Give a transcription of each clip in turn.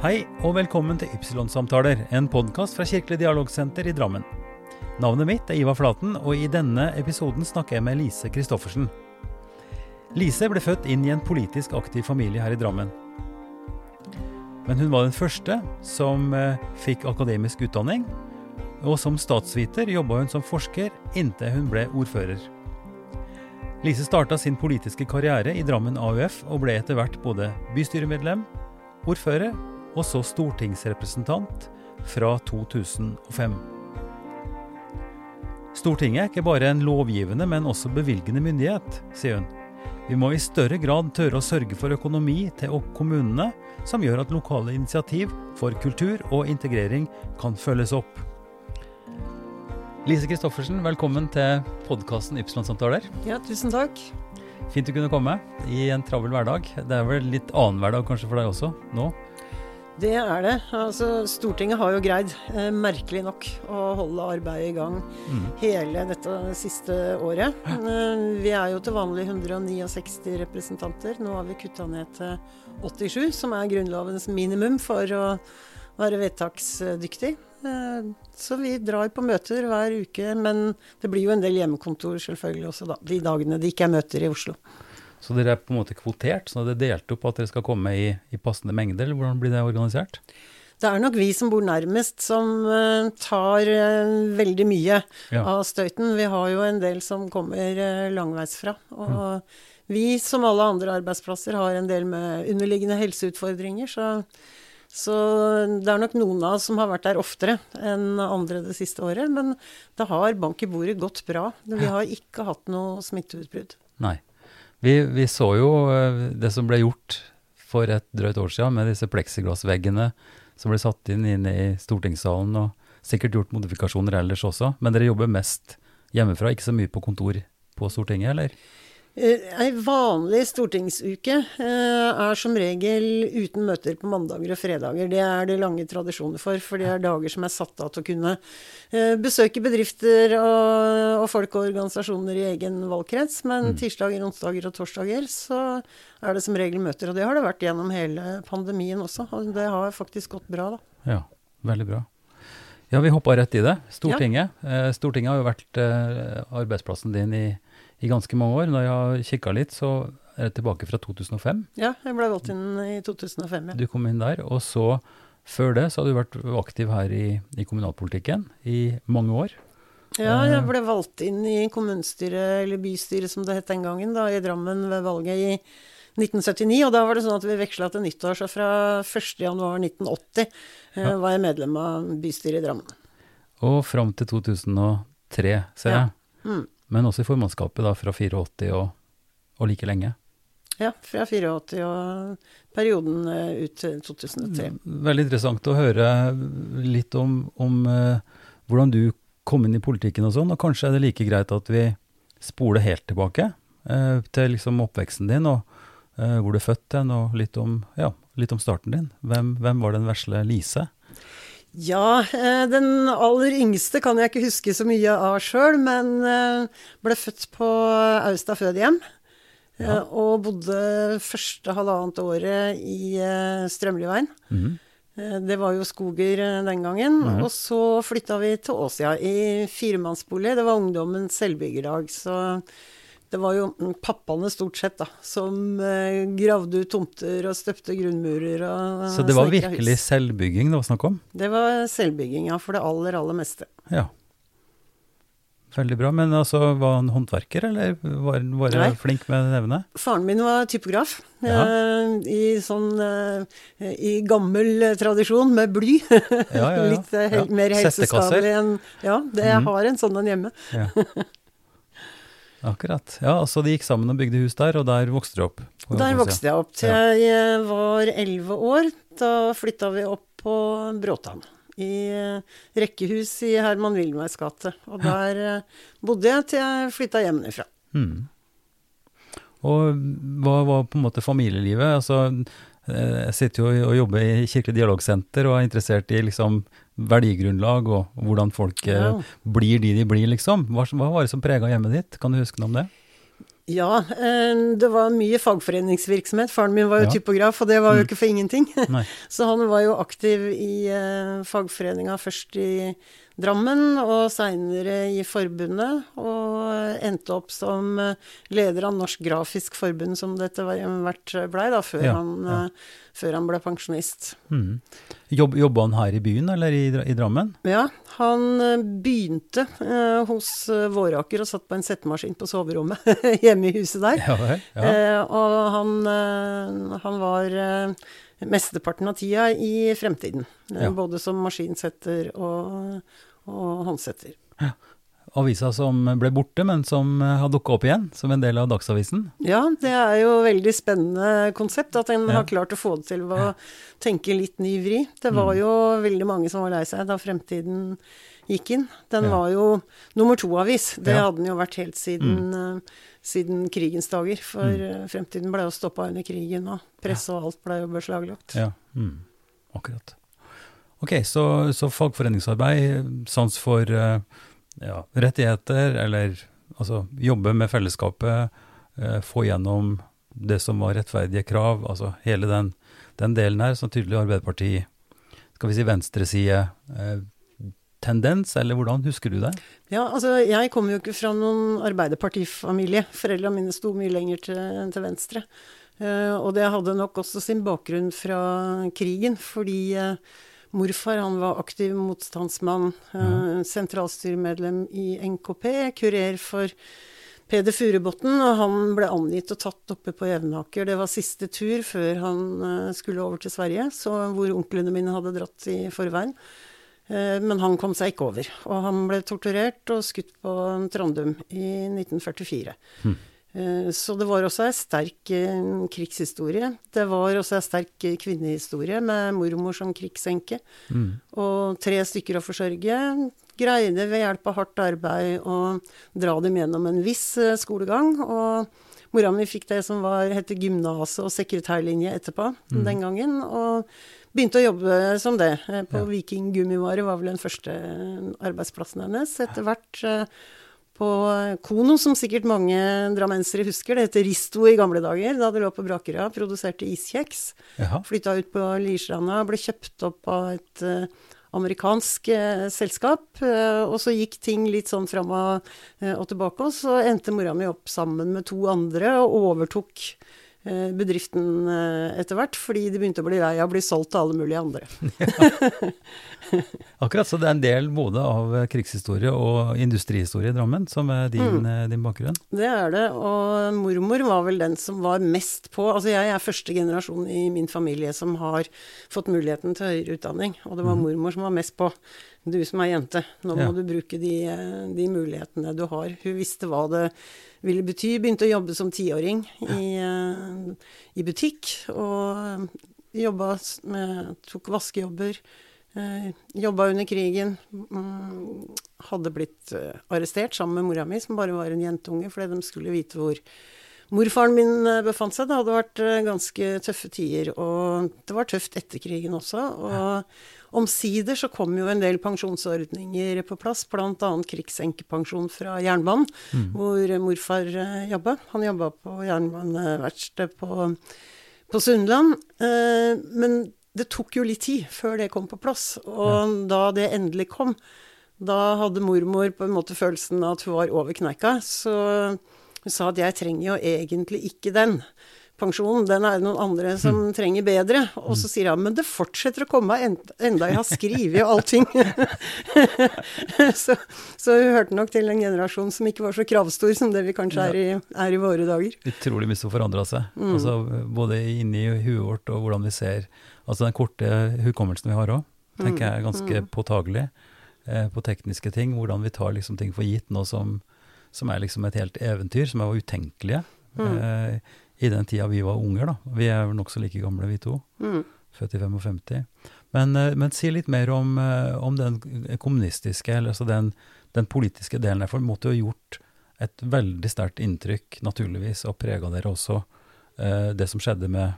Hei og velkommen til Ypsilon-samtaler, en podkast fra Kirkelig dialogsenter i Drammen. Navnet mitt er Ivar Flaten, og i denne episoden snakker jeg med Lise Christoffersen. Lise ble født inn i en politisk aktiv familie her i Drammen. Men hun var den første som eh, fikk akademisk utdanning, og som statsviter jobba hun som forsker inntil hun ble ordfører. Lise starta sin politiske karriere i Drammen AUF og ble etter hvert både bystyremedlem, ordfører og så stortingsrepresentant fra 2005. Stortinget er ikke bare en lovgivende, men også bevilgende myndighet, sier hun. Vi må i større grad tørre å sørge for økonomi til kommunene, som gjør at lokale initiativ for kultur og integrering kan følges opp. Lise Christoffersen, velkommen til podkasten Ypsilon-samtaler. Ja, tusen takk. Fint du kunne komme i en travel hverdag. Det er vel litt annen hverdag kanskje for deg også nå? Det er det. Altså, Stortinget har jo greid, eh, merkelig nok, å holde arbeidet i gang mm. hele dette siste året. Eh, vi er jo til vanlig 169 representanter. Nå har vi kutta ned til 87, som er Grunnlovens minimum for å være vedtaksdyktig. Eh, så vi drar på møter hver uke, men det blir jo en del hjemmekontor selvfølgelig også, da. De dagene det ikke er møter i Oslo. Så dere er på en måte kvotert, så det er delt opp at dere skal komme i, i passende mengder, eller hvordan blir det organisert? Det er nok vi som bor nærmest som uh, tar uh, veldig mye ja. av støyten. Vi har jo en del som kommer uh, langveisfra. Og mm. vi, som alle andre arbeidsplasser, har en del med underliggende helseutfordringer. Så, så, det er nok noen av oss som har vært der oftere enn andre det siste året. Men det har bank i bordet gått bra. Vi har ikke hatt noe smitteutbrudd. Nei. Vi, vi, så jo eh, det som ble gjort for et drøyt år siden med disse pleksiglassveggene som ble satt inn inne i stortingssalen, og sikkert gjort modifikasjoner ellers også. Men dere jobber mest hjemmefra, ikke så mye på kontor på Stortinget, eller? Eh, ei vanlig stortingsuke eh, er som regel uten møter på mandager og fredager. Det er det lange tradisjoner for, for det er dager som er satt av til å kunne eh, besøke bedrifter og, folk og organisasjoner i egen valgkrets. Men mm. tirsdager, onsdager og torsdager så er det som regel møter. Og det har det vært gjennom hele pandemien også. Og det har faktisk gått bra, da. Ja, veldig bra. Ja, vi hoppa rett i det. Stortinget. Ja. Stortinget har jo vært arbeidsplassen din i i ganske mange år. Når jeg har kikka litt, så er jeg tilbake fra 2005. Ja, jeg ble valgt inn i 2005, ja. Du kom inn der. Og så, før det, så har du vært aktiv her i, i kommunalpolitikken i mange år. Ja, jeg ble valgt inn i kommunestyret, eller bystyret som det het den gangen, da, i Drammen ved valget i 1979. Og da var det sånn at vi veksla til nyttår, så fra 1.1.1980 eh, var jeg medlem av bystyret i Drammen. Og fram til 2003, ser jeg. Ja. Mm men også i formannskapet da, fra 84 og, og like lenge. Ja, fra 84 og perioden uh, ut til 2003. Veldig interessant å høre litt om, om uh, hvordan du kom inn i politikken og sånn, og kanskje er det like greit at vi spoler helt tilbake uh, til liksom oppveksten din, og hvor du er født hen, og litt om, ja, litt om starten din. Hvem, hvem var den vesle Lise? Ja, eh, den aller yngste kan jeg ikke huske så mye av sjøl, men eh, ble født på Austa fødehjem. Ja. Eh, og bodde første halvannet året i Strømliveien. Mm. Det var jo skoger den gangen. Mm. Og så flytta vi til Åsia i firemannsbolig. Det var ungdommens selvbyggerdag. Så det var jo pappaene stort sett da, som eh, gravde ut tomter og støpte grunnmurer og Så det var virkelig hus. selvbygging det var snakk om? Det var selvbygging, ja. For det aller, aller meste. Ja. Veldig bra. Men altså, var han håndverker, eller var han flink med nevene? Faren min var typograf. Ja. Eh, I sånn eh, I gammel tradisjon, med bly. Ja, ja, Litt eh, mer helseskadelig enn Ja, det, jeg mm. har en sånn en hjemme. Ja. Akkurat. Ja, altså de gikk sammen og bygde hus der, og der vokste du opp? Der vokste jeg opp til jeg var elleve år. Da flytta vi opp på Bråtan. I eh, rekkehus i Herman Wilmeis gate. Og der ja. Eh, bodde jeg til jeg flytta hjemmefra. Mm. Og hva var på en måte familielivet? Altså, eh, jeg sitter jo og jobber i Kirkelig dialogsenter og er interessert i liksom verdigrunnlag og hvordan folk ja. blir de de blir, liksom. Hva, hva var det som prega hjemmet ditt? Kan du huske noe om det? Ja, eh, det var mye fagforeningsvirksomhet. Faren min var jo Ja. typograf, og det var jo Mm. ikke for ingenting. Nei. Så han var jo aktiv i eh, fagforeninga først i Drammen, og seinere i forbundet. Og endte opp som eh, leder av Norsk Grafisk Forbund, som dette etter hvert blei, da, før, Ja, han, ja. eh, før han ble pensjonist. Mm. Jobb, jobba han her i byen, eller i, i Drammen? Ja, han eh, begynte eh, hos eh, Våraker og satt på en settemaskin på soverommet hjemme i huset der. Ja. Ja. Eh, og han, eh, han var eh, mesteparten av tida i fremtiden. Eh. Både som maskinsetter og, og håndsetter. Avisa som ble borte, men som eh, har dukka opp igjen, som en del av Dagsavisen. Ja, det er jo veldig spennende konsept at en Ja. har klart å få det til ved å tenke litt ny vri. Det var Mm. jo veldig mange som var lei seg da Fremtiden gikk inn. Den Ja. var jo nummer to-avis. Det Ja. hadde den jo vært helt siden, eh, siden krigens dager. For Mm. eh, Fremtiden ble jo stoppa under krigen, og presse og alt ble jo beslaglagt. Ja, mm. akkurat. Ok, så, så fagforeningsarbeid, sans for eh, ja, rettigheter, eller altså jobbe med fellesskapet, eh, få gjennom det som var rettferdige krav, altså hele den, den delen her, som tydelig Arbeiderparti, skal vi si venstreside, eh, tendens, eller hvordan husker du det? Ja, altså jeg kommer jo ikke fra noen arbeiderpartifamilie. Foreldrene mine sto mye lenger til, til venstre. Uh, og det hadde nok også sin bakgrunn fra krigen, fordi eh, morfar han var aktiv motstandsmann, eh, sentralstyremedlem i NKP, kurer for Peder Furubotn, og han ble angitt og tatt oppe på Jevnaker. Det var siste tur før han eh, skulle over til Sverige, så hvor onklene mine hadde dratt i forveien. Eh, Men han kom seg ikke over, og han ble torturert og skutt på Trandum i 1944. Hm. Eh, Så det var også ei sterk eh, krigshistorie. Det var også ei sterk eh, kvinnehistorie med mormor som krigsenke. Mm. Og tre stykker å forsørge. Greide ved hjelp av hardt arbeid å dra dem gjennom en viss skolegang. Og mora mi fikk det som var, hette gymnaset og sekretærlinje etterpå Mm. den gangen. Og begynte å jobbe som det. På Ja. Viking Gummivare var vel den første arbeidsplassen hennes. Etter hvert på Kono, som sikkert mange drammensere husker. Det heter Risto i gamle dager, da det lå på Brakerøya. Produserte iskjeks. Jaha. Flytta ut på Lierstranda, ble kjøpt opp av et uh, amerikansk uh, selskap. Uh, og så gikk ting litt sånn fram og, og tilbake. Og så endte mora mi opp sammen med to andre og overtok bedriften eh, etter hvert, fordi de begynte å bli lei av å bli solgt til alle mulige andre. Akkurat, så det er en del både av eh, krigshistorie og industrihistorie i Drammen som er din, Mm. eh, din bakgrunn. Det er det. Og mormor var vel den som var mest på. Altså jeg er første generasjon i min familie som har fått muligheten til høyere utdanning. Og det var Mhm. mormor som var mest på. Du som er jente, nå må Ja. du bruke de, eh, de mulighetene du har. Hun visste hva det ville bety. Begynte å jobbe som tiåring i, eh, i butikk. Og jobba med Tok vaskejobber. Eh, jobba under krigen. Mm, hadde blitt arrestert sammen med mora mi, som bare var en jentunge, fordi de skulle vite hvor morfaren min befant seg. Det hadde vært ganske tøffe tider, og det var tøft etter krigen også. Og omsider så kom jo en del pensjonsordninger på plass, bl.a. krigsenkepensjon fra jernbanen, Mm. hvor morfar eh, jobba. Han jobba på jernbaneverksted på, på Sunnland. Eh, men det tok jo litt tid før det kom på plass. Og da det endelig kom, da hadde mormor på en måte følelsen av at hun var over kneika. Så hun sa at jeg trenger jo egentlig ikke den pensjonen, den er det noen andre som trenger bedre. Og så sier han men det fortsetter å komme en, enda jeg har skrevet og allting. så, så hun hørte nok til en generasjon som ikke var så kravstor som det vi kanskje er i, er i våre dager. Utrolig mye som forandra seg. Mm. Altså, både inni huet vårt og hvordan vi ser Altså den korte hukommelsen vi har òg, tenker jeg er ganske Mm. påtagelig eh, på tekniske ting. Hvordan vi tar liksom ting for gitt nå som, som er liksom et helt eventyr, som er utenkelige Mm. eh, i den tida vi var unger. da. Vi er nokså like gamle, vi to. Mm. Født i 55. Men, eh, men si litt mer om, eh, om den kommunistiske, eller altså den, den politiske delen der. For det måtte jo ha gjort et veldig sterkt inntrykk, naturligvis, og prega dere også, eh, det som skjedde med,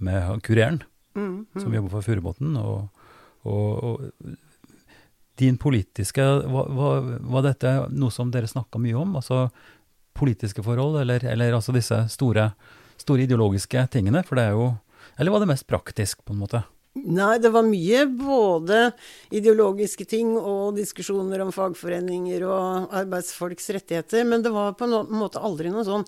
med kureren, Mm. som Mm. jobber for Furubotn. Og, og, og din politiske var, var, var dette noe som dere snakka mye om? Altså politiske forhold, eller, eller altså disse store, store ideologiske tingene? For det er jo Eller var det mest praktisk, på en måte? Nei, det var mye både ideologiske ting og diskusjoner om fagforeninger og arbeidsfolks rettigheter, men det var på en måte aldri noe sånn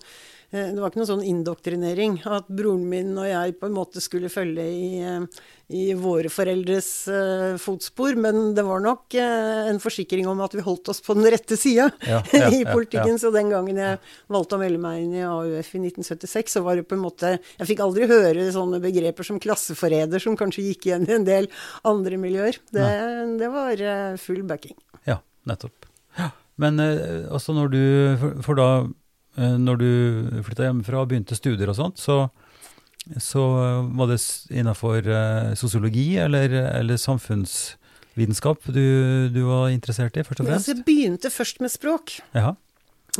det var ikke noen sånn indoktrinering at broren min og jeg på en måte skulle følge i, eh, i våre foreldres uh, fotspor, men det var nok en forsikring om at vi holdt oss på den rette sida ja, ja, i politikken. Ja, så den gangen jeg valgte å melde meg inn i AUF i 1976, så var det på en måte Jeg fikk aldri høre sånne begreper som klasseforræder, som kanskje gikk igjen i en del andre miljøer. Det, det var full backing. Ja, nettopp. Men også når du For, da Eh, når du flytta hjemmefra og begynte studier og sånt, så, så var det innafor eh, sosiologi eller, eller samfunnsvitenskap du, du, var interessert i, først og fremst? Ja, jeg begynte først med språk. Jaha.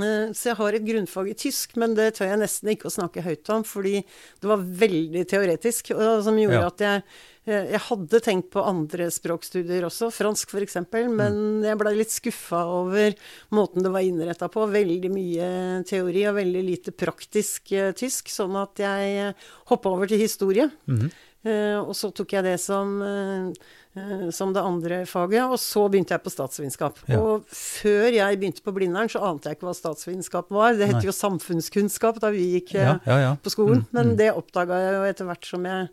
Eh, så jeg har et grunnfag i tysk, men det tør jeg nesten ikke å snakke høyt om, fordi det var veldig teoretisk, som gjorde ja. at jeg Eh, jeg hadde tenkt på andre språkstudier også, fransk f.eks., men mm. jeg blei litt skuffa over måten det var innretta på. Veldig mye teori og veldig lite praktisk uh, tysk, sånn at jeg hoppa over til historie. Mm. Og så tok jeg det som, som det andre faget, og så begynte jeg på statsvitenskap. Ja. Og før jeg begynte på Blindern, så ante jeg ikke hva statsvitenskap var. Det het jo samfunnskunnskap da vi gikk ja, ja, på skolen, mm, men mm. det oppdaga jeg jo etter hvert som jeg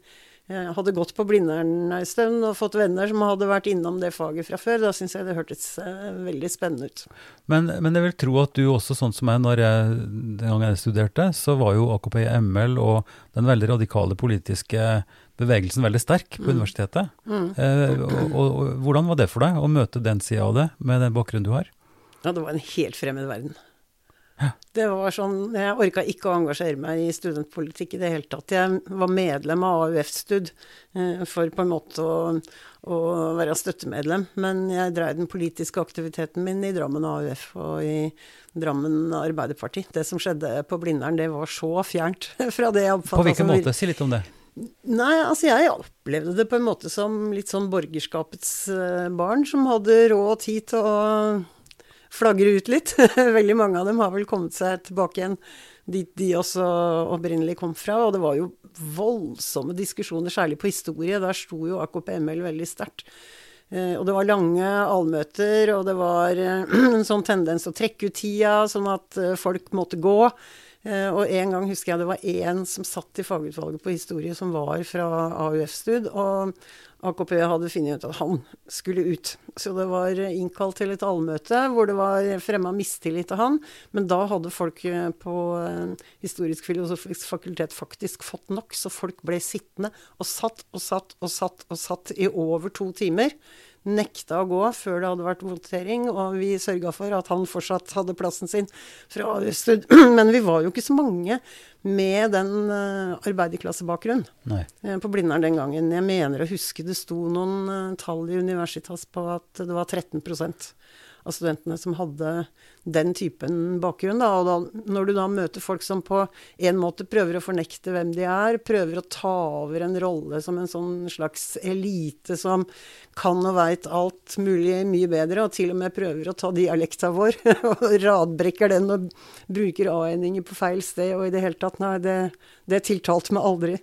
jeg hadde gått på Blindern en stund og fått venner som hadde vært innom det faget fra før. Da syns jeg det hørtes veldig spennende ut. Men, men, jeg vil tro at du også, sånn som meg, når jeg, den gangen jeg studerte, så var jo AKP ML og den veldig radikale politiske bevegelsen veldig sterk på mm. universitetet. Mm. Eh, og, og, og, hvordan var det for deg å møte den sida av det, med den bakgrunnen du har? Ja, det var en helt fremmed verden. Det var sånn, Jeg orka ikke å engasjere meg i studentpolitikk i det hele tatt. Jeg var medlem av AUF-stud eh, for på en måte å, å, være støttemedlem. Men jeg dreiv den politiske aktiviteten min i Drammen AUF og i Drammen Arbeiderparti. Det som skjedde på Blindern, det var så fjernt fra det jeg oppfatta På hvilken måte? Si litt om det. Nei, altså jeg opplevde det på en måte som litt sånn borgerskapets eh, barn som hadde råd og tid til å flagre ut litt. Veldig mange av dem har vel kommet seg tilbake igjen dit de også opprinnelig kom fra. Og det var jo voldsomme diskusjoner, særlig på historie. Der sto jo AKP-ML veldig sterkt. Eh, og det var lange allmøter, og det var eh, en sånn tendens å trekke ut tida, sånn at folk måtte gå. Og en gang husker jeg det var én som satt i fagutvalget på historie, som var fra AUF-stud. Og AKP hadde funnet ut at han skulle ut. Så det var innkalt til et allmøte hvor det var fremma mistillit til han. Men da hadde folk eh, på eh, Historisk filosofisk fakultet faktisk fått nok, så folk ble sittende og satt og satt og satt og satt i over to timer nekta å gå før det hadde vært votering, og vi sørga for at han fortsatt hadde plassen sin fra Østud. Men vi var jo ikke så mange med den uh, arbeiderklassebakgrunn uh, på Blindern den gangen. Jeg mener å huske det sto noen uh, tall i Universitas på at det var 13 av studentene som hadde den typen bakgrunn. Da. Og da, når du da møter folk som på en måte prøver å fornekte hvem de er, prøver å ta over en rolle som en sånn slags elite som kan og veit alt mulig mye bedre, og til og med prøver å ta dialekta vår og radbrekker den og bruker a-endinger på feil sted og i det hele tatt Nei, det, det tiltalte meg aldri.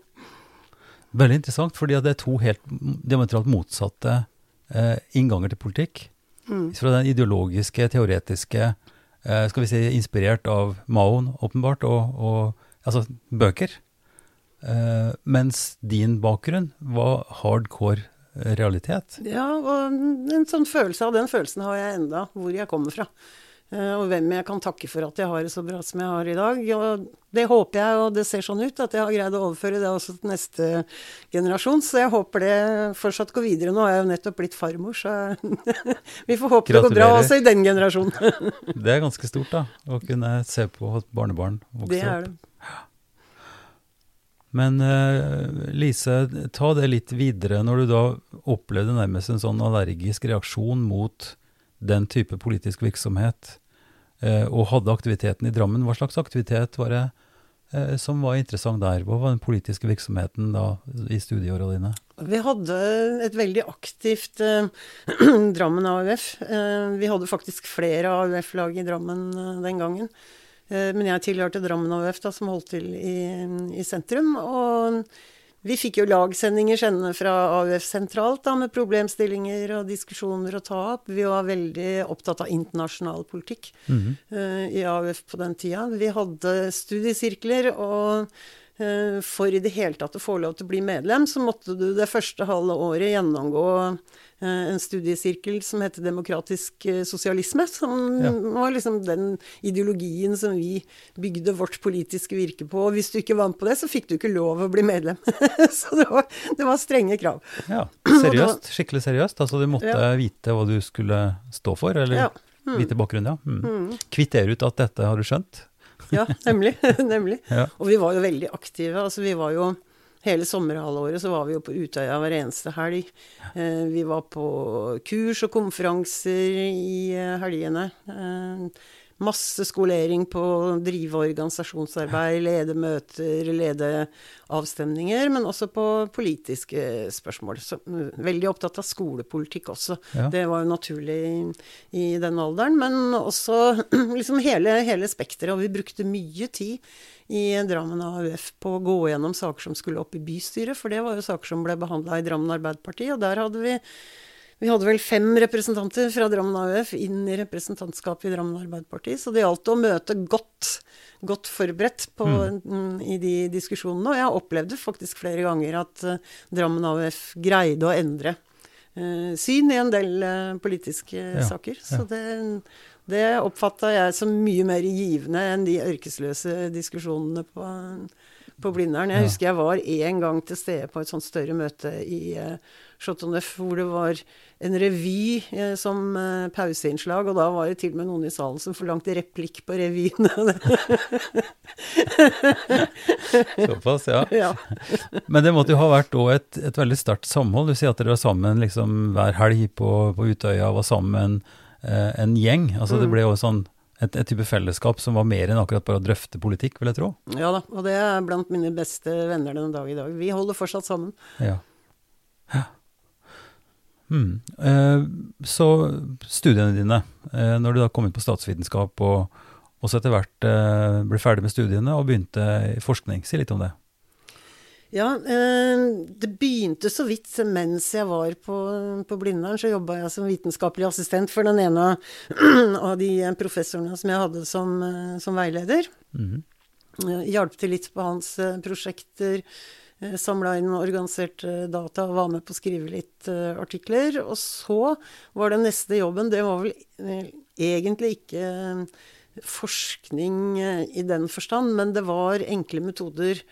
Veldig interessant, fordi det er to helt diametralt motsatte eh, innganger til politikk. Mm. Fra den ideologiske, teoretiske, eh, skal vi si inspirert av Maoen, åpenbart, og, og altså bøker. Uh, mens din bakgrunn var hardcore realitet. Ja, og en sånn følelse av den følelsen har jeg enda, hvor jeg kommer fra. Eh, og hvem jeg kan takke for at jeg har det så bra som jeg har i dag. Og det håper jeg, og det ser sånn ut, at jeg har greid å overføre det også til neste generasjon. Så jeg håper det fortsatt går videre. Nå har jeg jo nettopp blitt farmor, så vi får håpe Gratulerer. det går bra også i den generasjonen. det er ganske stort, da, å kunne se på at barnebarn vokser opp. Det er det. Men uh, Lise, ta det litt videre. Når du da opplevde nærmest en sånn allergisk reaksjon mot den type politisk virksomhet, eh, og hadde aktiviteten i Drammen. Hva slags aktivitet var det eh, som var interessant der? Hva var den politiske virksomheten da i studieåra dine? Vi hadde et veldig aktivt eh, Drammen AUF. Eh, vi hadde faktisk flere AUF-lag i Drammen eh, den gangen. Eh, men jeg tilhørte Drammen AUF, da, som holdt til i, i sentrum. Og vi fikk jo lagsendinger sendende fra AUF sentralt da, med problemstillinger og diskusjoner å ta opp. Vi var veldig opptatt av internasjonal politikk mm -hmm. uh, i AUF på den tida. Vi hadde studiesirkler, og uh, for i det hele tatt å få lov til å bli medlem, så måtte du det første halve året gjennomgå en studiesirkel som heter Demokratisk eh, sosialisme. Som ja. var liksom den ideologien som vi bygde vårt politiske virke på. Og hvis du ikke vant på det, så fikk du ikke lov å bli medlem. så det var, det var, strenge krav. Ja, Seriøst? Skikkelig seriøst? Altså du måtte ja. vite hva du skulle stå for, eller ja. mm. vite bakgrunnen, ja. Mm. Mm. Kvittere ut at dette har du skjønt? ja, nemlig. nemlig. Og vi var jo veldig aktive. Altså vi var jo Hele sommerhalvåret så var vi jo på Utøya hver eneste helg. Eh, vi var på kurs og konferanser i eh, helgene. Masse skolering på å drive organisasjonsarbeid, lede møter, lede avstemninger, men også på politiske spørsmål. Så, veldig opptatt av skolepolitikk også. Ja. Det var jo naturlig i, i den alderen. Men også liksom hele, hele spekteret. Og vi brukte mye tid i Drammen AUF på å gå gjennom saker som skulle opp i bystyret, for det var jo saker som ble behandla i Drammen Arbeiderparti, og der hadde vi vi hadde vel fem representanter fra Drammen AUF inn i representantskapet i Drammen Arbeiderparti, så det gjaldt å møte godt, godt forberedt på, mm. i de diskusjonene. Og jeg opplevde faktisk flere ganger at uh, Drammen AUF greide å endre uh, syn i en del uh, politiske ja, saker. Så det, det oppfatta jeg som mye mer givende enn de ørkesløse diskusjonene på, på Blindern. Jeg husker jeg var en gang til stede på et sånt større møte i uh, Chateau hvor det var en revy uh, som uh, pauseinnslag, og da var det til og med noen i salen som forlangte replikk på revyen. Såpass, ja. ja. Men det måtte jo ha vært òg et, et, veldig sterkt samhold. Du sier at dere var sammen liksom, hver helg på, på Utøya, var sammen Eh, en gjeng. Altså mm. det ble jo sånn et, et, type fellesskap som var mer enn akkurat bare å drøfte politikk, vil jeg tro. Ja da, og det er blant mine beste venner den dag i dag. Vi holder fortsatt sammen. Ja. ja. Hmm. Eh, så studiene dine, eh, når du da kom inn på statsvitenskap og også etter hvert eh, ble ferdig med studiene og begynte i forskning, si litt om det. Ja, eh, det begynte så vidt mens jeg var på, på Blindern. Så jobba jeg som vitenskapelig assistent for den ene av de professorene som jeg hadde som, eh, som veileder. Mm -hmm. Hjalp til litt på hans prosjekter. Samla inn organiserte data og var med på å skrive litt artikler. Og så var den neste jobben Det var vel egentlig ikke forskning i den forstand, men det var enkle metoder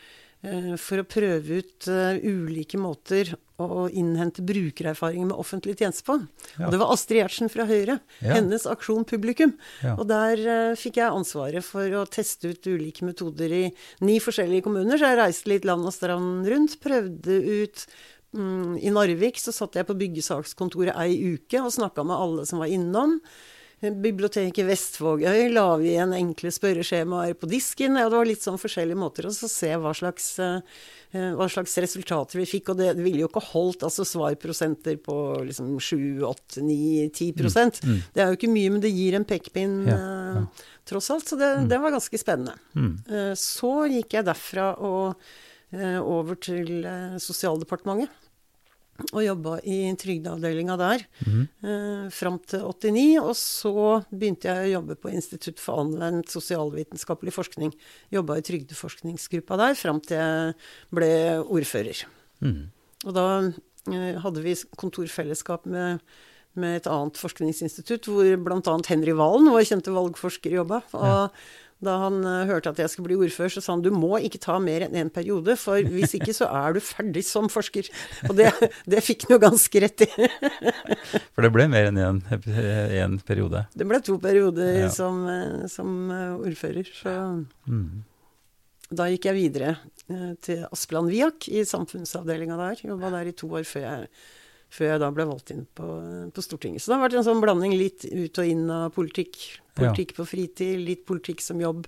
for å prøve ut uh, ulike måter å innhente brukererfaringer med offentlig tjeneste på. Ja. Og det var Astrid Gjertsen fra Høyre. Ja. Hennes aksjon Publikum. Ja. Og der uh, fikk jeg ansvaret for å teste ut ulike metoder i ni forskjellige kommuner. Så jeg reiste litt land og strand rundt, prøvde ut um, I Narvik så satt jeg på byggesakskontoret ei uke og snakka med alle som var innom. Biblioteket Vestvågøy la vi igjen enkle spørreskjemaer på disken. Ja, det var litt sånn forskjellige måter å se hva slags, uh, hva slags, resultater vi fikk. Og det, det, ville jo ikke holdt altså svarprosenter på liksom 7, 8, 9, 10 mm, mm. Det er jo ikke mye, men det gir en pekepinn ja, ja. uh, tross alt. Så det, mm. det, var ganske spennende. Uh, så gikk jeg derfra og over til Sosialdepartementet og jobba i trygdeavdelinga der mm. eh, fram til 89. Og så begynte jeg å jobbe på Institutt for anvendt sosialvitenskapelig forskning. Jobba i trygdeforskningsgruppa der fram til jeg ble ordfører. Mm. Og da eh, hadde vi kontorfellesskap med, med, et annet forskningsinstitutt, hvor bl.a. Henry Valen, vår kjente valgforsker, jobba. Og ja. Da han uh, hørte at jeg skulle bli ordfører, så sa han du må ikke ta mer enn én en periode, for hvis ikke så er du ferdig som forsker. Og det, det fikk han jo ganske rett i. for det ble mer enn én periode? Det ble to perioder ja. som, uh, som ordfører. Så mm. da gikk jeg videre til Aspeland Viak i samfunnsavdelinga der. Jobba der i to år før jeg før jeg da ble valgt inn på, på, Stortinget. Så det har vært en sånn blanding litt ut og inn av politikk. Politikk ja. på fritid, litt politikk som jobb.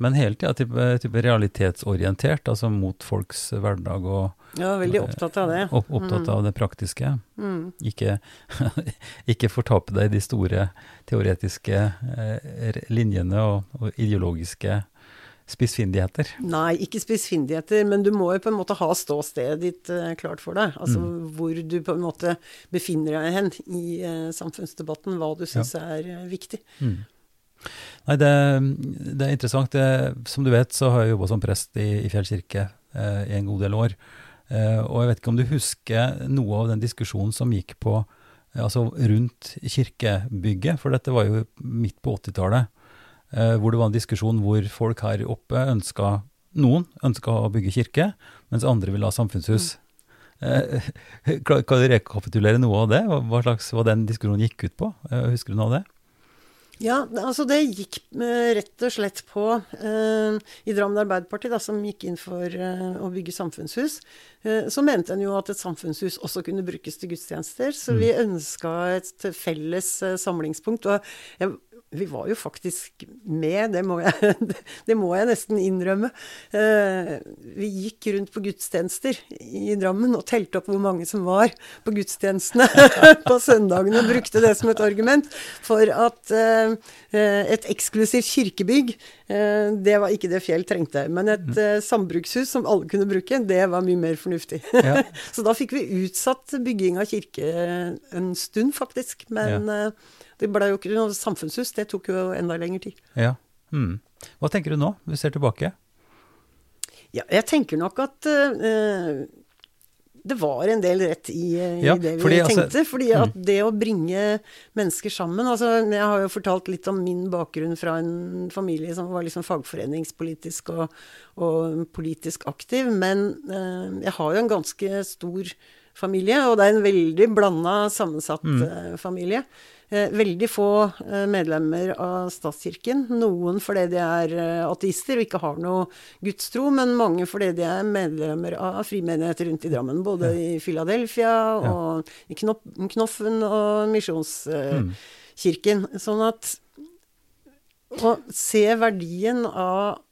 Men hele tida type, type, realitetsorientert, altså mot folks hverdag og Ja, veldig opptatt av det. Opp, opptatt Mm. av det praktiske. Mm. Ikke, ikke fortape deg i de store teoretiske eh, linjene og, og ideologiske spissfindigheter. Nei, ikke spissfindigheter, men du må jo på en måte ha ståstedet ditt eh, klart for deg. Altså Mm. hvor du på en måte befinner deg hen i eh, samfunnsdebatten, hva du syns er eh, viktig. Mm. Nei, det, det er interessant. Det, som du vet, så har jeg jobba som prest i, i Fjell kirke eh, i en god del år. Eh, og jeg vet ikke om du husker noe av den diskusjonen som gikk på eh, altså rundt kirkebygget, for dette var jo midt på 80-tallet, eh, hvor det var en diskusjon hvor folk her oppe ønska Noen ønska å bygge kirke, mens andre ville ha samfunnshus. Mm. kan du rekapitulere noe av det? Hva, slags, hva den diskusjonen gikk ut på? Eh, husker du noe av det? Ja, altså det gikk eh, rett og slett på eh, I Drammen Arbeiderparti, da, som gikk inn for eh, å bygge samfunnshus, eh, så mente en jo at et samfunnshus også kunne brukes til gudstjenester. Så vi ønska et felles eh, samlingspunkt. Og jeg, vi var jo faktisk med, det må jeg, det må jeg nesten innrømme. Eh, vi gikk rundt på gudstjenester i Drammen og telte opp hvor mange som var på gudstjenestene på søndagene, og brukte det som et argument for at eh, et eksklusivt kirkebygg, eh, det var ikke det Fjell trengte. Men et eh, sambrukshus som alle kunne bruke, det var mye mer fornuftig. Ja. Så da fikk vi utsatt bygging av kirke en stund, faktisk. Men eh, det ble jo ikke noe samfunnshus, det tok jo enda lengre tid. Ja. Mm. Hva tenker du nå, hvis du ser tilbake? Ja, jeg tenker nok at uh, det var en del rett i, eh, Ja, i det vi fordi, altså- tenkte. fordi at det å bringe mennesker sammen altså Jeg har jo fortalt litt om min bakgrunn fra en familie som var liksom fagforeningspolitisk og, og politisk aktiv. Men eh, jeg har jo en ganske stor familie, og det er en veldig blanda, sammensatt eh, familie. Eh, veldig få eh, medlemmer av statskirken. Noen fordi de er eh, ateister og ikke har noe gudstro, men mange fordi de er medlemmer av frimenigheter rundt i Drammen. Både i Philadelphia og i Knopp, Knoffen og Misjonskirken. Sånn at å se verdien av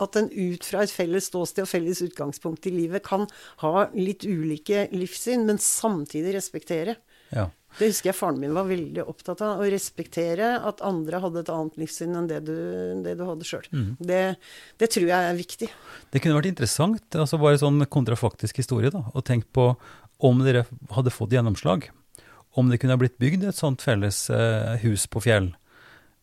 at en ut fra et felles ståsted og felles utgangspunkt i livet kan ha litt ulike livssyn, men samtidig respektere. Ja. Det husker jeg faren min var veldig opptatt av. Å respektere at andre hadde et annet livssyn enn det du, det du hadde sjøl. Det, det tror jeg er viktig. Det kunne vært interessant, altså bare sånn kontrafaktisk historie, da, å tenke på om dere hadde fått gjennomslag. Om det kunne blitt bygd et sånt felles eh, hus på Fjell.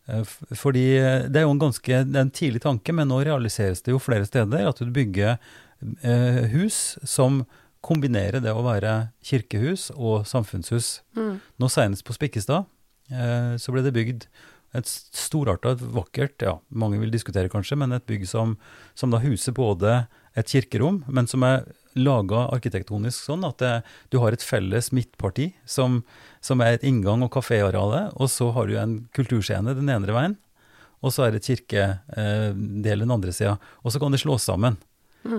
Eh, fordi eh, det er jo en ganske det er en tidlig tanke, men nå realiseres det jo flere steder at du bygger eh, hus som kombinerer det å være kirkehus og samfunnshus. Nå senest på Spikkestad eh, så ble det bygd et storarta, et vakkert, ja, mange vil diskutere kanskje, men et bygg som, som da huser både et kirkerom, men som er laga arkitektonisk sånn at det, du har et felles midtparti som, som er et inngang- og kaféareale, og så har du en kulturscene den ene veien, og så er det kirkedelen kirkedel den andre sida. Og så kan det slås sammen,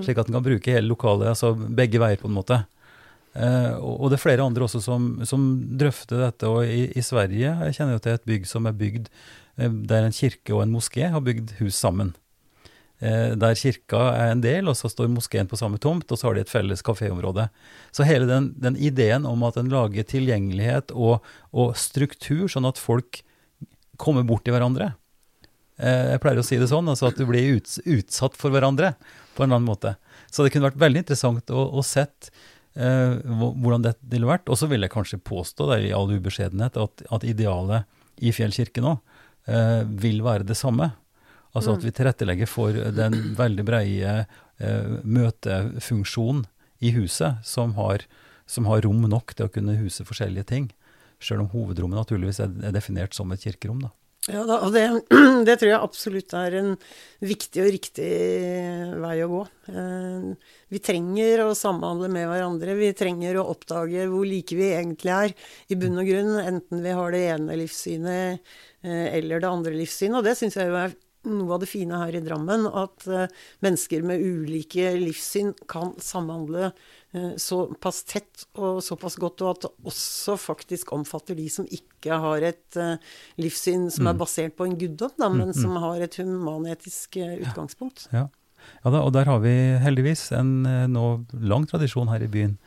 slik at en kan bruke hele lokalet, altså begge veier på en måte. Eh, og og det er flere andre også som, som drøfter dette. Og i, i Sverige jeg kjenner jo til et bygg som er bygd eh, der en kirke og en moské har bygd hus sammen. Eh, der kirka er en del, og så står moskeen på samme tomt, og så har de et felles kaféområde. Så hele den, den ideen om at en lager tilgjengelighet og, og struktur, sånn at folk kommer bort til hverandre. Eh, jeg pleier å si det sånn, altså at du blir uts utsatt for hverandre på en eller annen måte. Så det kunne vært veldig interessant å, å sett eh, hvordan det ville vært. Og så vil jeg kanskje påstå, da, i all ubeskjedenhet, at, at idealet i Fjell kirke nå eh, vil være det samme. Altså at vi tilrettelegger for den veldig breie eh, møtefunksjonen i huset, som har, som har rom nok til å kunne huse forskjellige ting. Sjøl om hovedrommet naturligvis er, er definert som et kirkerom. da. Ja, da, og det, det tror jeg absolutt er en viktig og riktig vei å gå. Eh, vi trenger å samhandle med hverandre. Vi trenger å oppdage hvor like vi egentlig er i bunn og grunn, enten vi har det ene livssynet eh, eller det andre livssynet. Og det syns jeg er noe av det fine her i Drammen, at eh, mennesker med ulike livssyn kan samhandle eh, såpass tett og såpass godt, og at det også faktisk omfatter de som ikke har et eh, livssyn som er basert på en guddom, da, men som har et humanetisk eh, utgangspunkt. Ja. Ja da, og der har vi heldigvis en eh, nå lang tradisjon her i byen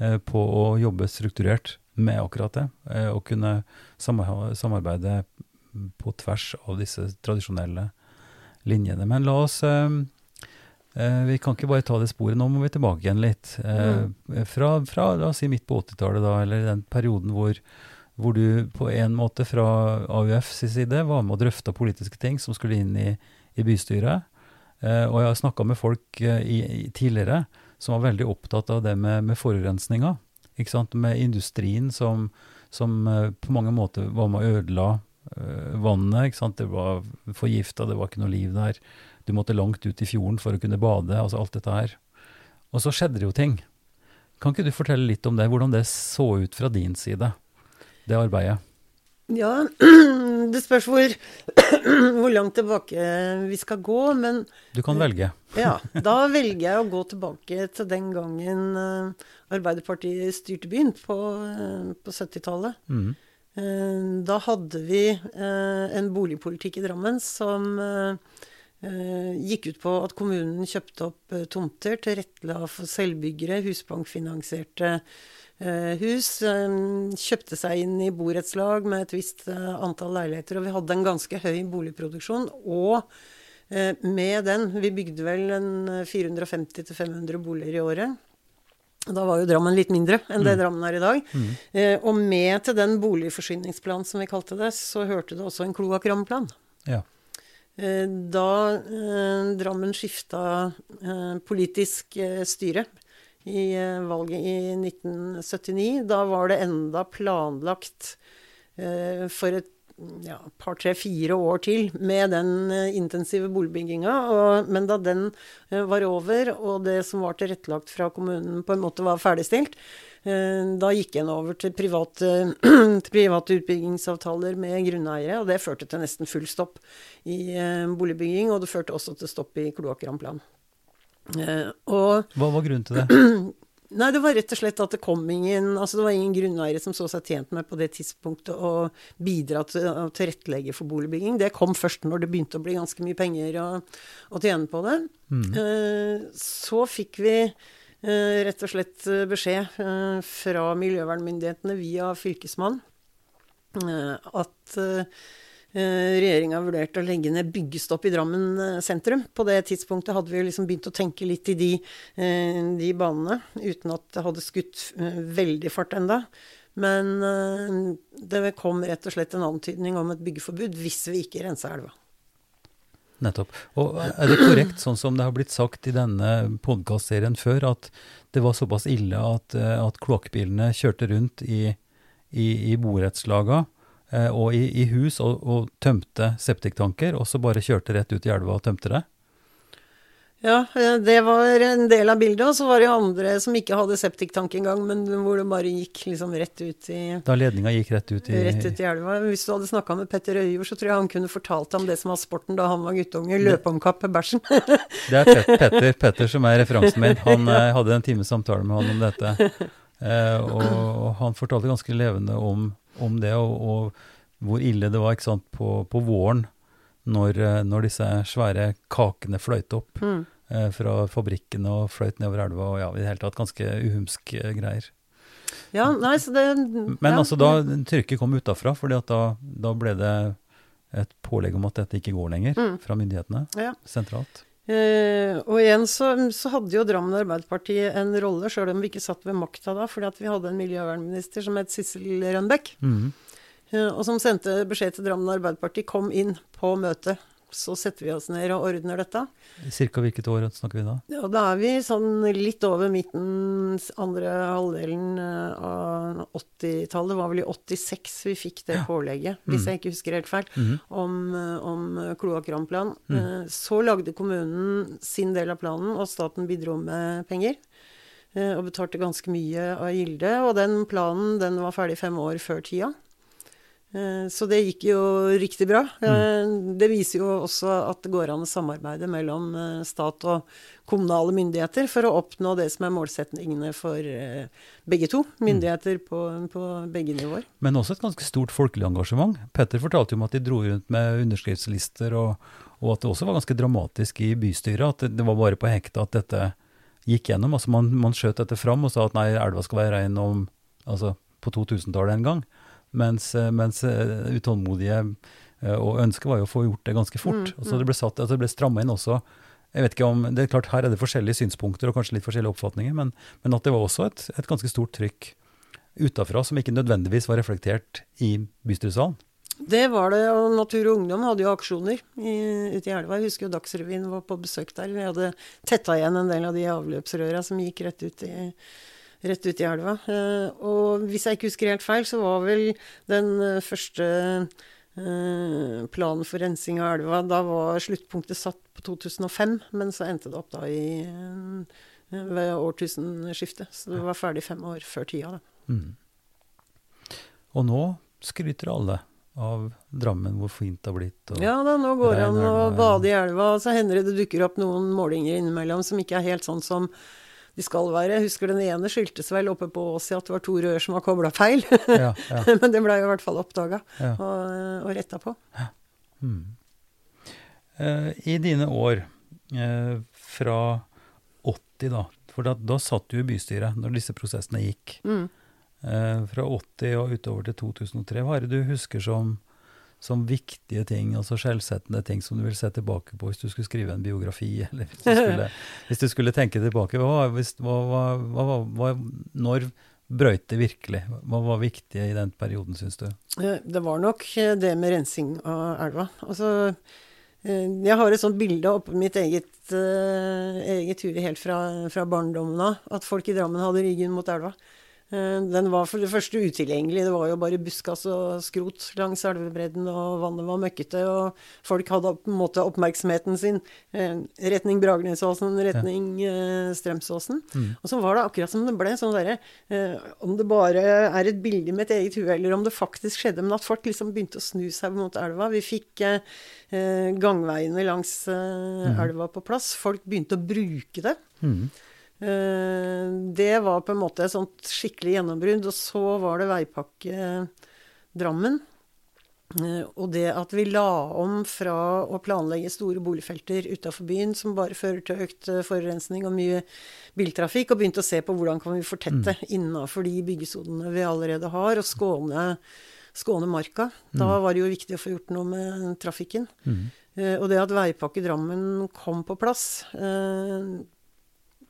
eh, på å jobbe strukturert med akkurat det. Eh, og kunne samarbeide på tvers av disse tradisjonelle linjene. Men la oss Vi kan ikke bare ta det sporet, nå må vi tilbake igjen litt. Mm. Fra, fra, la oss si midt på 80-tallet, da, eller den perioden hvor, hvor du på en måte fra AUFs side var med og drøfta politiske ting som skulle inn i, i bystyret. Eh, og jeg har snakka med folk eh, i, i, tidligere som var veldig opptatt av det med, med forurensninga. Med industrien som, som eh, på mange måter var med å ødela vannet. Det var forgifta, det var ikke noe liv der. Du måtte langt ut i fjorden for å kunne bade. altså alt dette her. Og så skjedde det jo ting. Kan ikke du fortelle litt om det, hvordan det så ut fra din side, det arbeidet? Ja, det spørs hvor, hvor, langt tilbake vi skal gå, men Du kan velge. ja. Da velger jeg å gå tilbake til den gangen uh, Arbeiderpartiet styrte byen, på, uh, på 70-tallet. Mm. Uh, da hadde vi en boligpolitikk i Drammen som gikk ut på at kommunen kjøpte opp tomter, tilrettela for selvbyggere, husbankfinansierte Eh, hus. Eh, kjøpte seg inn i borettslag med et visst eh, antall leiligheter. Og vi hadde en ganske høy boligproduksjon. Og med den Vi bygde vel 450-500 boliger i året. Da var jo Drammen litt mindre enn det mm. Drammen er i dag. Mm. Eh, og med til den boligforsyningsplanen som vi kalte det, så hørte det også en kloakkrammplan. Ja. Eh, da eh, Drammen skifta politisk styre i eh, valget i 1979. Da var det enda planlagt eh, for et ja, par, tre, fire år til med den eh, intensive boligbygginga. men da den eh, var over, og det som var tilrettelagt fra kommunen på en måte var ferdigstilt, eh, da gikk en over til private, til private, utbyggingsavtaler med grunneiere. Og det førte til nesten full stopp i eh, boligbygging, og det førte også til stopp i kloakkramplan. Eh, og, Hva var grunnen til det? Nei, det var rett og slett at det kom ingen altså det var ingen grunneiere som så seg tjent med på det tidspunktet å bidra til å tilrettelegge for boligbygging. Det kom først når det begynte å bli ganske mye penger å, å tjene på det. Mm. Eh, så fikk vi eh, rett og slett beskjed fra miljøvernmyndighetene via Fylkesmannen at Eh, regjeringa vurderte å legge ned byggestopp i Drammen eh, sentrum. På det tidspunktet hadde vi liksom begynt å tenke litt i de, eh, de banene, uten at det hadde skutt veldig fart enda. Men det kom rett og slett en antydning om et byggeforbud hvis vi ikke rensa elva. Nettopp. Og er det korrekt, sånn som det har blitt sagt i denne podkastserien før, at det var såpass ille at, at kloakkbilene kjørte rundt i, i, i borettslaga? Eh, og i, i hus og, og, tømte septiktanker, og så bare kjørte rett ut i elva og tømte det? Ja, eh, det var en del av bildet. Og så var det jo andre som ikke hadde septiktank engang, men hvor det bare gikk liksom rett ut i Da ledninga gikk rett ut i Rett ut i elva. Hvis du hadde snakka med Petter Øyjord, så tror jeg han kunne fortalt om det som var sporten da han var guttunge. Løpeomkapp med bæsjen. det er Petter, Petter som er referansen min. Han ja. hadde en times samtale med han om dette. Eh, og han fortalte ganske levende om om det, og, og, hvor ille det var ikke sant, på, på våren når, eh, når, disse svære kakene fløyt opp mm. eh, fra fabrikkene og fløyt nedover elva. og ja, i det hele tatt ganske uhumsk greier. Ja, nei, så det... Men ja. altså, da trykket kom utafra, for da, da ble det et pålegg om at dette ikke går lenger mm. fra myndighetene ja. sentralt. Eh, og igjen så, så, hadde jo Drammen Arbeiderparti en rolle, sjøl om vi ikke satt ved makta da, fordi at vi hadde en miljøvernminister som het Sissel Rønbeck. Mm. Uh, og som sendte beskjed til Drammen Arbeiderparti kom inn på møtet så setter vi oss ned og ordner dette. Cirka hvilket år snakker vi da? Ja, Da er vi sånn litt over midten, andre halvdelen eh, av 80-tallet. Det var vel i 86 vi fikk det pålegget, hvis mm. jeg ikke husker helt feil, mm. om, eh, om kloakkranplan. Mm. Eh, så lagde kommunen sin del av planen, og staten bidro med penger. Og betalte ganske mye av gilde. Og den planen den var ferdig fem år før tida. Eh, så det gikk jo riktig bra. Mm. Det viser jo også at det går an å samarbeide mellom eh, stat og kommunale myndigheter for å oppnå det som er målsettingene for begge to. Mm. Myndigheter på, på begge nivåer. Men også et ganske stort folkelig engasjement. Petter fortalte jo om at de dro rundt med underskriftslister, og, og at det også var ganske dramatisk i bystyret. At det, det var bare på hekta at dette gikk gjennom. Altså man, man skjøt dette fram og sa at nei, elva skal være rein om altså på 2000-tallet en gang. Mens, eh, mens eh, utålmodige eh, og ønsket var jo å få gjort det ganske fort. Mm, mm. Så det ble, satt, altså det ble stramma inn også. Jeg vet ikke om, det er klart Her er det forskjellige synspunkter og kanskje litt forskjellige oppfatninger, men, men at det var også et, et ganske stort trykk utafra som ikke nødvendigvis var reflektert i bystyresalen. Det var det, og Natur og Ungdom hadde jo aksjoner i, ute i elva. Jeg husker jo Dagsrevyen var på besøk der. Vi hadde tetta igjen en del av de avløpsrøra som gikk rett ut i, rett ut i elva. Eh, og hvis jeg ikke husker helt feil, så var vel den eh, første eh, planen for rensing av elva Da var sluttpunktet satt på 2005, men så endte det opp da i ved årtusenskiftet. Så det var ferdig fem år før tida. Da. Mm. Og nå skryter alle av Drammen, hvor fint det har blitt. ja da, nå går det an å bade i elva. Og så hender det det dukker opp noen målinger innimellom som ikke er helt sånn som de skal være. Jeg husker den ene skyldtes vel oppe på Ås i at det var to rør som var kobla feil. Ja, ja. Men det blei i hvert fall oppdaga ja. og, og retta på. Hmm. Uh, I dine år uh, fra 80, da, for da, da satt du i bystyret når disse prosessene gikk. Mm. Uh, fra 80 og utover til 2003, hva er det du husker som som viktige ting, altså skjellsettende ting som du vil se tilbake på hvis du skulle skrive en biografi, eller hvis du skulle, hvis du skulle tenke tilbake. Hva, hvis, hva, hva, når brøyt det virkelig? Hva var viktig i den perioden, syns du? Det var nok eh, det med rensing av elva. Altså, eh, jeg har et sånt bilde oppe mitt eget, eget hue helt fra, fra barndommen av, at folk i Drammen hadde ryggen mot elva. Eh, den var for det første utilgjengelig. Det var jo bare buskas og skrot langs elvebredden, og vannet var møkkete, og folk hadde på en måte oppmerksomheten sin eh, retning Bragernesåsen, retning ja. Eh, Strømsåsen. Mm. Og så var det akkurat som det ble sånn derre Om det bare er et bilde med et eget hue, eller om det faktisk skjedde, men at folk liksom begynte å snu seg mot elva. Vi fikk gangveiene langs mm. elva på plass. Folk begynte å bruke det. Mm. Eh, det var på en måte et sånt skikkelig gjennombrudd. Og så var det Veipakke Drammen. Eh, og det at vi la om fra å planlegge store boligfelter utafor byen, som bare fører til økt eh, forurensning og mye biltrafikk, og begynte å se på hvordan kan vi fortette mm. innafor de byggesonene vi allerede har, og skåne, skåne marka. Da mm. var det jo viktig å få gjort noe med trafikken. Mm. Og det at Veipakke Drammen kom på plass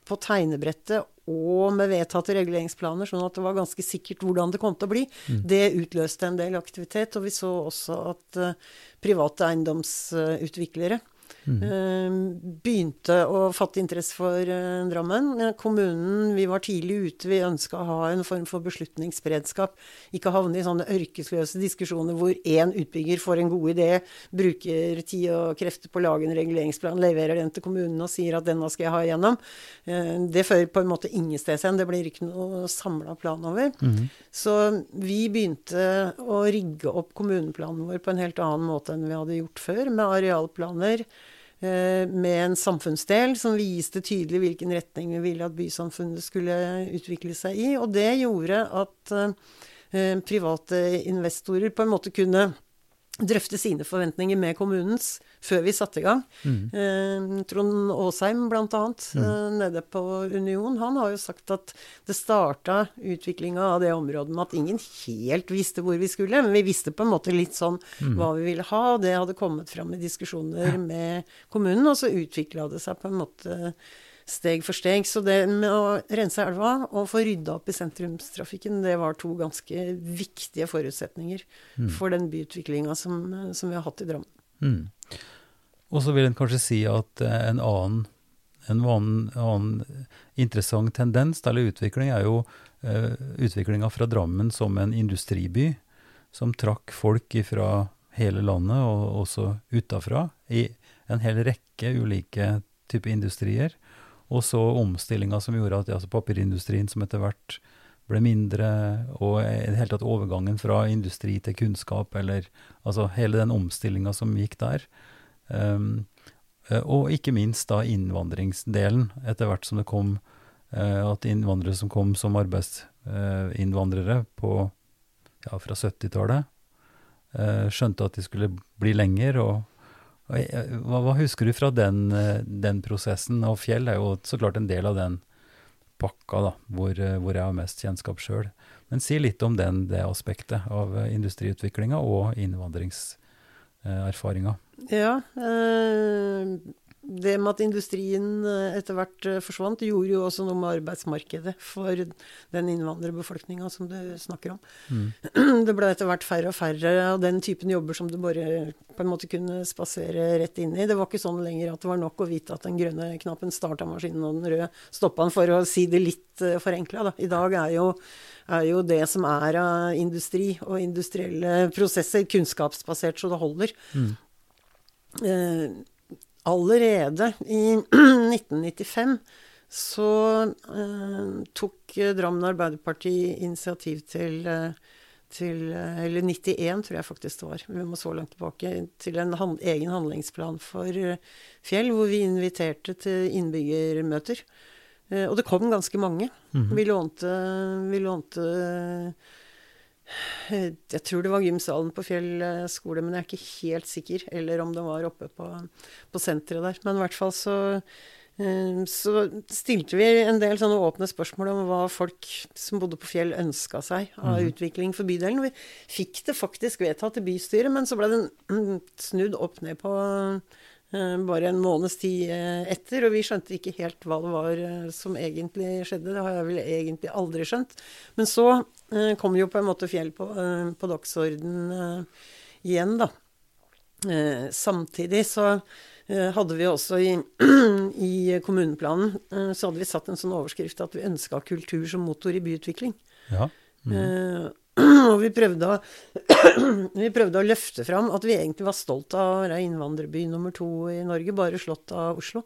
på tegnebrettet og med vedtatte reguleringsplaner, sånn at det var ganske sikkert hvordan det kom til å bli. Mm. Det utløste en del aktivitet, og vi så også at uh, private eiendomsutviklere Mm. Ehm, begynte å fatte interesse for uh, Drammen. Kommunen, vi var tidlig ute. Vi ønska å ha en form for beslutningsberedskap. Ikke havne i sånne ørkesløse diskusjoner hvor én utbygger får en god idé, bruker tid og krefter på å lage en reguleringsplan, leverer den til kommunen og sier at denne skal jeg ha igjennom. Uh, det fører på en måte ingensteds hen. Det blir ikke noe samla plan over. Mm. Så vi begynte å rigge opp kommuneplanen vår på en helt annen måte enn vi hadde gjort før, med arealplaner. Eh, med en samfunnsdel som viste tydelig hvilken retning vi ville at bysamfunnet skulle utvikle seg i. Og det gjorde at eh, private investorer på en måte kunne drøfte sine forventninger med kommunens før vi satte i gang. Mm. Eh, Trond Aasheim, bl.a., mm. eh, nede på Union, han har jo sagt at det starta utviklinga av det området med at ingen helt visste hvor vi skulle, men vi visste på en måte litt sånn mm. hva vi ville ha, og det hadde kommet fram i diskusjoner ja. med kommunen, og så utvikla det seg på en måte steg for steg. Så det med å rense elva og få rydda opp i sentrumstrafikken, det var to ganske viktige forutsetninger mm. for den byutviklinga som, som, vi har hatt i Drammen. Mm. Og så vil en kanskje si at eh, en annen, en annen, annen interessant tendens eller utvikling er jo uh, utviklinga fra Drammen som en industriby, som trakk folk fra hele landet, og også utafra, i en hel rekke ulike typer industrier. Og så omstillinga som gjorde at altså papirindustrien, som etter hvert ble mindre, og i det hele tatt overgangen fra industri til kunnskap, eller altså hele den omstillinga som gikk der. Um, og ikke minst da innvandringsdelen, etter hvert som det kom uh, at innvandrere som kom som arbeidsinnvandrere på ja, fra 70-tallet, uh, skjønte at de skulle bli lenger. og hva, hva, husker du fra den, den, prosessen? Og Fjell er jo så klart en del av den pakka, da, hvor, hvor jeg har mest kjennskap sjøl. Men si litt om den, det aspektet av industriutviklinga og innvandringserfaringa. Ja, øh, det med at industrien eh, etter hvert eh, forsvant, gjorde jo også noe med arbeidsmarkedet for den innvandrerbefolkninga som du snakker om. Mm. Det ble etter hvert færre og færre av den typen jobber som du bare på en måte kunne spasere rett inn i. Det var ikke sånn lenger at det var nok å vite at den grønne knappen starta maskinen og den røde stoppa den, for å si det litt uh, forenkla. I dag er jo, er jo det som er av industri og industrielle prosesser, kunnskapsbasert så det holder. Mm. Allerede i 1995 så eh, tok Drammen Arbeiderparti initiativ til, eh, til eh, Eller 91, tror jeg faktisk det var. Vi må så langt tilbake. Til en hand, egen handlingsplan for eh, Fjell, hvor vi inviterte til innbyggermøter. Eh, og det kom ganske mange. Mm -hmm. Vi lånte, vi lånte jeg tror det var gymsalen på Fjell eh, skole, men jeg er ikke helt sikker. Eller om det var oppe på, på senteret der. Men i hvert fall så, eh, så stilte vi en del sånne åpne spørsmål om hva folk som bodde på Fjell, ønska seg av mm. utvikling for bydelen. Vi fikk det faktisk vedtatt i bystyret, men så ble mm, snudd opp ned på Eh, bare en måneds tid eh, etter, og vi skjønte ikke helt hva det var eh, som egentlig skjedde. Det har jeg vel egentlig aldri skjønt. Men så kom jo på en måte Fjell på, på dagsorden igjen, da. Samtidig så hadde vi også i, i kommuneplanen så hadde vi satt en sånn overskrift at vi ønska kultur som motor i byutvikling. Ja. Mm. Og vi prøvde, å, vi prøvde å løfte fram at vi egentlig var stolt av å være innvandrerby nummer to i Norge, bare slått av Oslo.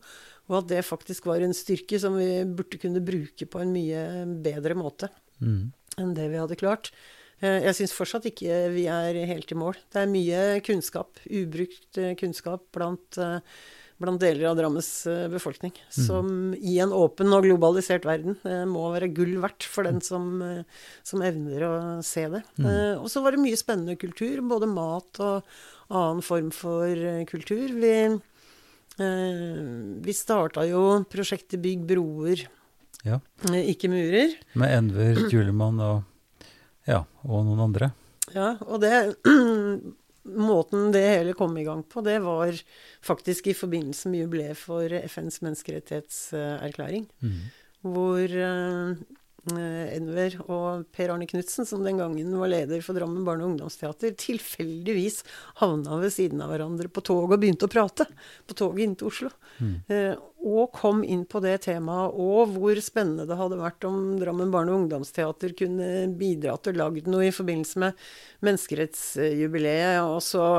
Og at det faktisk var en styrke som vi burde kunne bruke på en mye bedre måte mm. enn det vi hadde klart. Eh, jeg syns fortsatt ikke vi er helt i mål. Det er mye kunnskap, ubrukt eh, kunnskap blant uh, blant deler av Drammens befolkning. befolkning. Mm. Som i en åpen og globalisert verden eh, må være gull verdt for den som, eh, som evner å se det. Mm. Og så var det mye spennende kultur, både mat og annen form for kultur. Vi, vi starta jo prosjektet Bygg broer, ja. ikke murer. Med Enver Julemann og, ja, og noen andre. Ja, og det måten det hele kom i gang på, det var faktisk i forbindelse med jubileet for FNs menneskerettighetserklæring. Mm. Hvor Enver og Per Arne Knutsen, som den gangen var leder for Drammen barne- og ungdomsteater, tilfeldigvis havna ved siden av hverandre på toget og begynte å prate. På toget inn til Oslo. Mm. Og kom inn på det temaet, og hvor spennende det hadde vært om Drammen barne- og ungdomsteater kunne bidra til å lage noe i forbindelse med menneskerettsjubileet.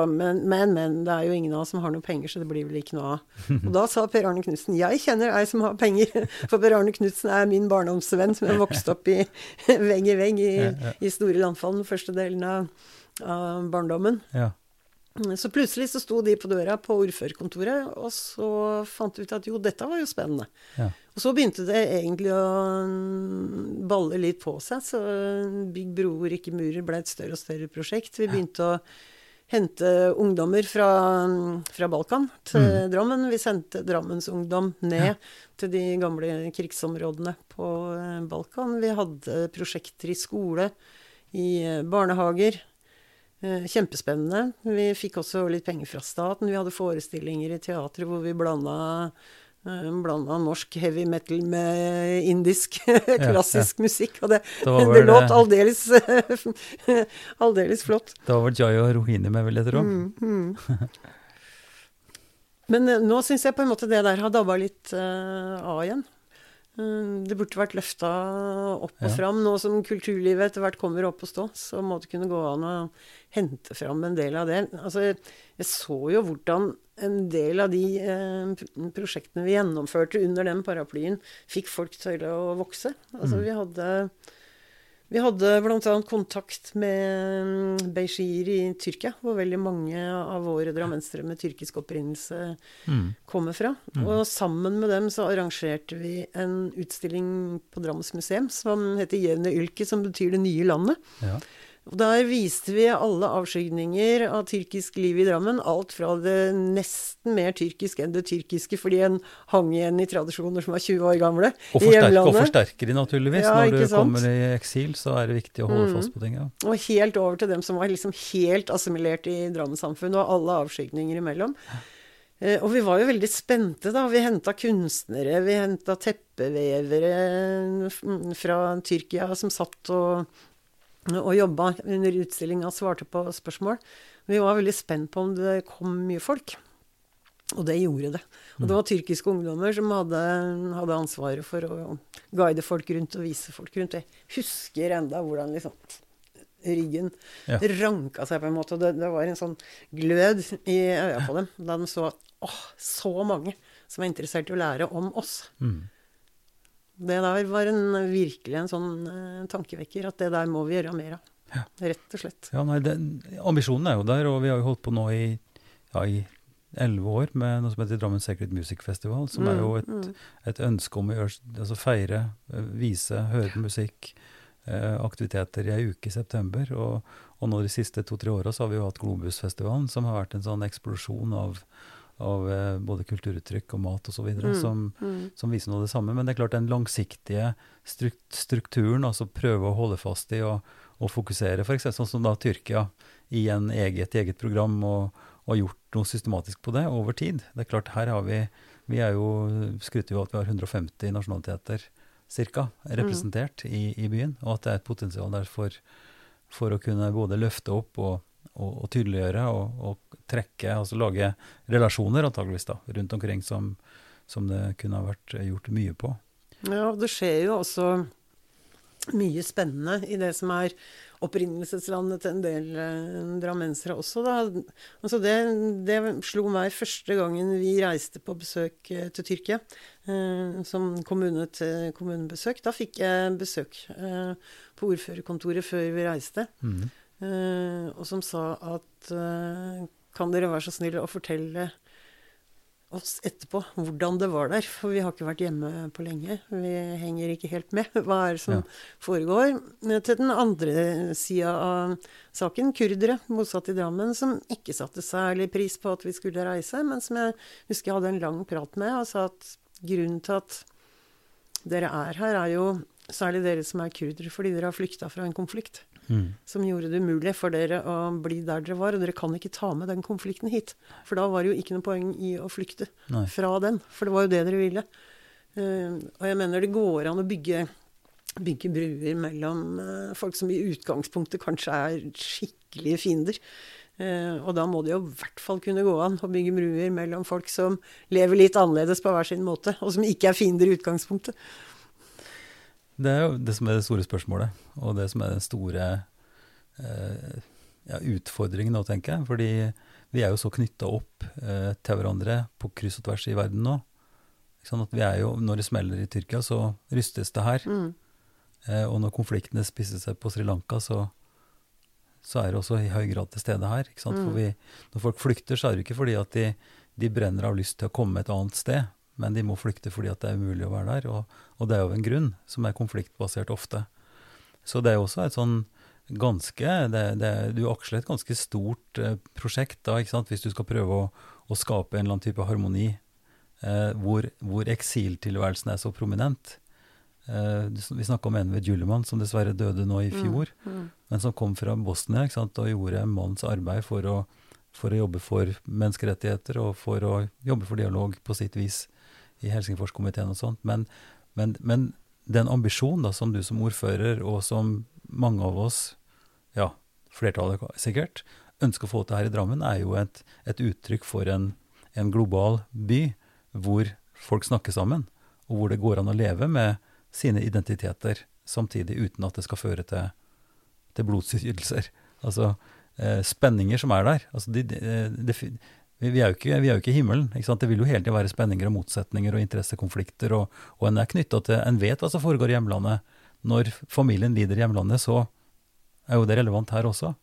Men, men, men, det er jo ingen av oss som har noe penger, så det blir vel ikke noe av. Og da sa Per Arne Knutsen jeg kjenner ei som har penger, for Per Arne Knutsen er min barndomsvenn som jeg vokste opp i vegg i vegg i, i Store Landfall den første delen av, av barndommen. Ja. Så plutselig så sto de på døra på ordførerkontoret, og så fant vi ut at jo, dette var jo spennende. Ja. Og så begynte det egentlig å balle litt på seg. Så Bygg broer, ikke murer ble et større og større prosjekt. Vi begynte ja. å hente ungdommer fra, fra Balkan til mm. Drammen. Vi sendte Drammens ungdom ned ja. til de gamle krigsområdene på eh, Balkan. Vi hadde prosjekter i skole, i eh, barnehager. Eh, kjempespennende. Vi fikk også litt penger fra staten. Vi hadde forestillinger i teatret hvor vi blanda eh, blanda norsk heavy metal med indisk klassisk ja, ja. musikk. Og det, det låt aldeles, aldeles flott. Da var Jay og Rohini med, vil jeg tro. Mm, mm. Men eh, nå syns jeg på en måte det der har dabba litt uh, av igjen. Mm, det burde vært løfta opp og ja. fram. Nå som kulturlivet etter hvert kommer opp og stå, så må det kunne gå an å hente fram en del av det. Altså, jeg så jo hvordan en del av de eh, prosjektene vi gjennomførte under den paraplyen, fikk folk til å vokse. Altså, mm. vi hadde Vi hadde bl.a. kontakt med mm, Beishir i Tyrkia, hvor veldig mange av våre drammensere med tyrkisk opprinnelse mm. kommer fra. Mm. Og sammen med dem så arrangerte vi en utstilling på Drammens museum som heter Jevne Ylke, som betyr det nye landet. Ja. Der viste vi alle avskygninger av tyrkisk liv i Drammen. Alt fra det nesten mer tyrkisk enn det tyrkiske, fordi en hang igjen i tradisjoner som var 20 år gamle og i hjemlandet. Og forsterker de naturligvis. Ja, Når du sant? kommer i eksil, så er det viktig å holde mm. fast på ting. Ja. Og helt over til dem som var liksom helt assimilert i Drammen-samfunnet, og alle avskygninger imellom. Eh, og vi var jo veldig spente, da. Vi henta kunstnere, vi henta teppevevere fra Tyrkia som satt og og jobba under utstillinga og svarte på spørsmål. Vi var veldig spent på om det kom mye folk. Og det gjorde det. Og det var tyrkiske ungdommer som hadde, hadde ansvaret for å guide folk rundt og vise folk rundt. Jeg husker enda hvordan liksom ryggen ja. ranka seg på en måte. Det, det var en sånn glød i øya på dem da de så åh, så mange som er interessert i å lære om oss. Mm. Det der var en, virkelig en sånn eh, tankevekker, at det der må vi gjøre mer av. Ja. Rett og slett. Ja, nei, det, Ambisjonen er jo der, og vi har jo holdt på nå i ja, elleve år med noe som heter Drammen Sacred Music Festival, som mm, er jo et, mm. et, ønske om å gjøre, altså feire, eh, vise, høre musikk, eh, aktiviteter i ei uke i september. Og, og nå de siste to-tre åra så har vi jo hatt Globusfestivalen, som har vært en sånn eksplosjon av av eh, både kulturuttrykk og mat osv. Mm, som, mm. som viser noe av det samme. Men det er klart den langsiktige strukturen, altså prøve å holde fast i og, og fokusere, f.eks. sånn som da Tyrkia i en eget, eget program og, og, gjort noe systematisk på det over tid. Det er klart, her har vi Vi er jo skryter jo at vi har 150 nasjonaliteter ca. representert mm. i, i, byen, og at det er et potensial der for, for å kunne både løfte opp og å, å tydeliggjøre og, og, trekke, altså lage relasjoner antageligvis da, rundt omkring som, som, det kunne ha vært gjort mye på. Ja, det skjer jo også mye spennende i det som er opprinnelseslandet til en del eh, drammensere også, da. Altså det, det, slo meg første gangen vi reiste på besøk eh, til Tyrkia, eh, som kommune til kommunebesøk. Da fikk jeg besøk eh, på ordførerkontoret før vi reiste. Mm. Uh, og som sa at uh, kan dere være så snill å fortelle oss etterpå hvordan det var der? For vi har ikke vært hjemme på lenge. Vi henger ikke helt med. Hva er det som ja. foregår? Til den andre sida av saken, kurdere bosatt i Drammen, som ikke satte særlig pris på at vi skulle reise, men som jeg husker jeg hadde en lang prat med, og sa at grunnen til at dere er her, er jo særlig dere som er kurdere, fordi dere har flykta fra en konflikt mm. som gjorde det umulig for dere å bli der dere var. Og dere kan ikke ta med den konflikten hit. For da var det jo ikke noe poeng i å flykte Nei. fra den. For det var jo det dere ville. Uh, og jeg mener det går an å bygge, bygge bruer mellom uh, folk som i utgangspunktet kanskje er skikkelige fiender. Uh, og da må det jo i hvert fall kunne gå an å bygge bruer mellom folk som lever litt annerledes på hver sin måte, og som ikke er fiender i utgangspunktet. Det er jo det som er det store spørsmålet, og det som er den store eh, ja, utfordringen nå, tenker jeg. Fordi vi er jo så knytta opp eh, til hverandre på kryss og tvers i verden nå. Sånn at vi er jo, Når det smeller i Tyrkia, så rystes det her. Mm. Eh, og når konfliktene spisser seg på Sri Lanka, så, så er det også i høy grad til stede her. Mm. For vi, Når folk flykter, så er det ikke fordi at de, de brenner av lyst til å komme et annet sted men de må flykte fordi at det er umulig å være der. Og, og det er jo en grunn, som er konfliktbasert ofte. Så det er jo også et sånn ganske det, det, Du aksler et ganske stort eh, prosjekt da, hvis du skal prøve å, å skape en eller annen type harmoni eh, hvor, hvor eksiltilværelsen er så prominent. Eh, vi snakka om en ved Juleman, som dessverre døde nå i mm, fjor, mm, mm. men som kom fra Bosnia og gjorde en manns arbeid for å, for å jobbe for menneskerettigheter og for å jobbe for dialog på sitt vis i Helsingforskomiteen og sånt. Men, men, men den ambisjonen da, som du som ordfører, og som mange av oss, ja, flertallet sikkert, ønsker å få til her i Drammen, er jo et, et uttrykk for en, en, global by hvor folk snakker sammen, og hvor det går an å leve med sine identiteter samtidig uten at det skal føre til, til blodsytelser. Altså eh, spenninger som er der. Altså de, de, de, vi er, ikke, vi er jo ikke, i himmelen. Ikke det vil jo hele tiden være spenninger og motsetninger og interessekonflikter. Og, og en er knytta til En vet hva som foregår i hjemlandet når familien lider i hjemlandet, så er jo det relevant her også.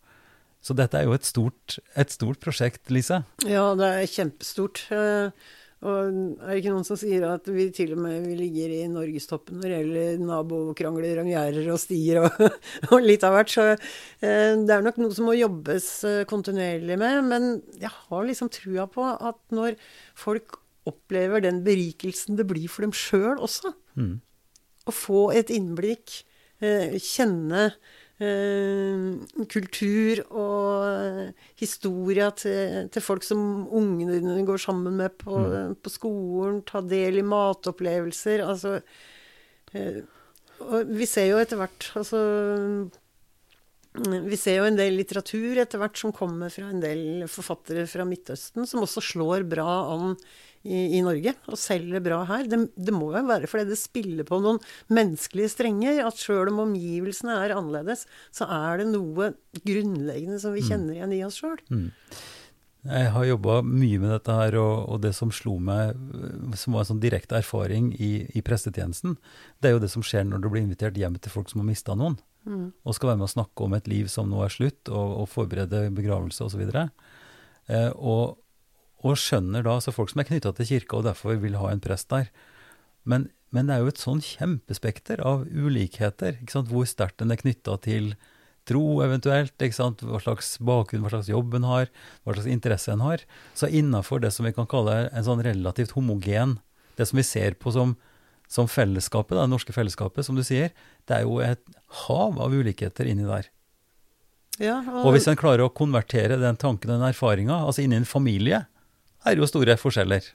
Så dette er jo et stort, et stort prosjekt, Lise. Ja, det er kjempestort. Eh, og er det ikke noen som sier at vi til og med vi ligger i norgestoppen når det gjelder nabokrangler om gjerder og stier og, og, litt av hvert. Så eh, det er nok noe som må jobbes eh, kontinuerlig med. Men jeg har liksom trua på at når folk opplever den berikelsen det blir for dem sjøl også, mm. å få et innblikk, eh, kjenne kultur og historia til, til, folk som ungene dine går sammen med på, mm. på skolen, ta del i matopplevelser. Altså eh, Og vi ser jo etter hvert altså vi ser jo en del litteratur etter hvert som kommer fra en del forfattere fra Midtøsten, som også slår bra an i, i Norge og selger bra her. Det, det, må jo være fordi det spiller på noen menneskelige strenger. At sjøl om omgivelsene er annerledes, så er det noe grunnleggende som vi mm. kjenner igjen i oss sjøl. Mm. Jeg har jobba mye med dette her, og, og, det som slo meg, som var en sånn direkte erfaring i, i prestetjenesten, det er jo det som skjer når du blir invitert hjem til folk som har mista noen. Mm. Og skal være med å snakke om et liv som nå er slutt, og, og forberede begravelse osv. Og, så eh, og, og skjønner da, så folk som er knytta til kirka og derfor vil ha en prest der. Men, men, det er jo et sånn kjempespekter av ulikheter, hvor sterkt en er knytta til tro eventuelt, hva slags bakgrunn, hva slags jobb en har, hva slags interesse en har. Så innafor det som vi kan kalle en sånn relativt homogen, det som vi ser på som, som fellesskapet, det norske fellesskapet, som du sier, det er jo et hav av ulikheter inni der. Ja, og, og hvis en klarer å konvertere den tanken, og den erfaringa, altså inni en familie, er jo store forskjeller.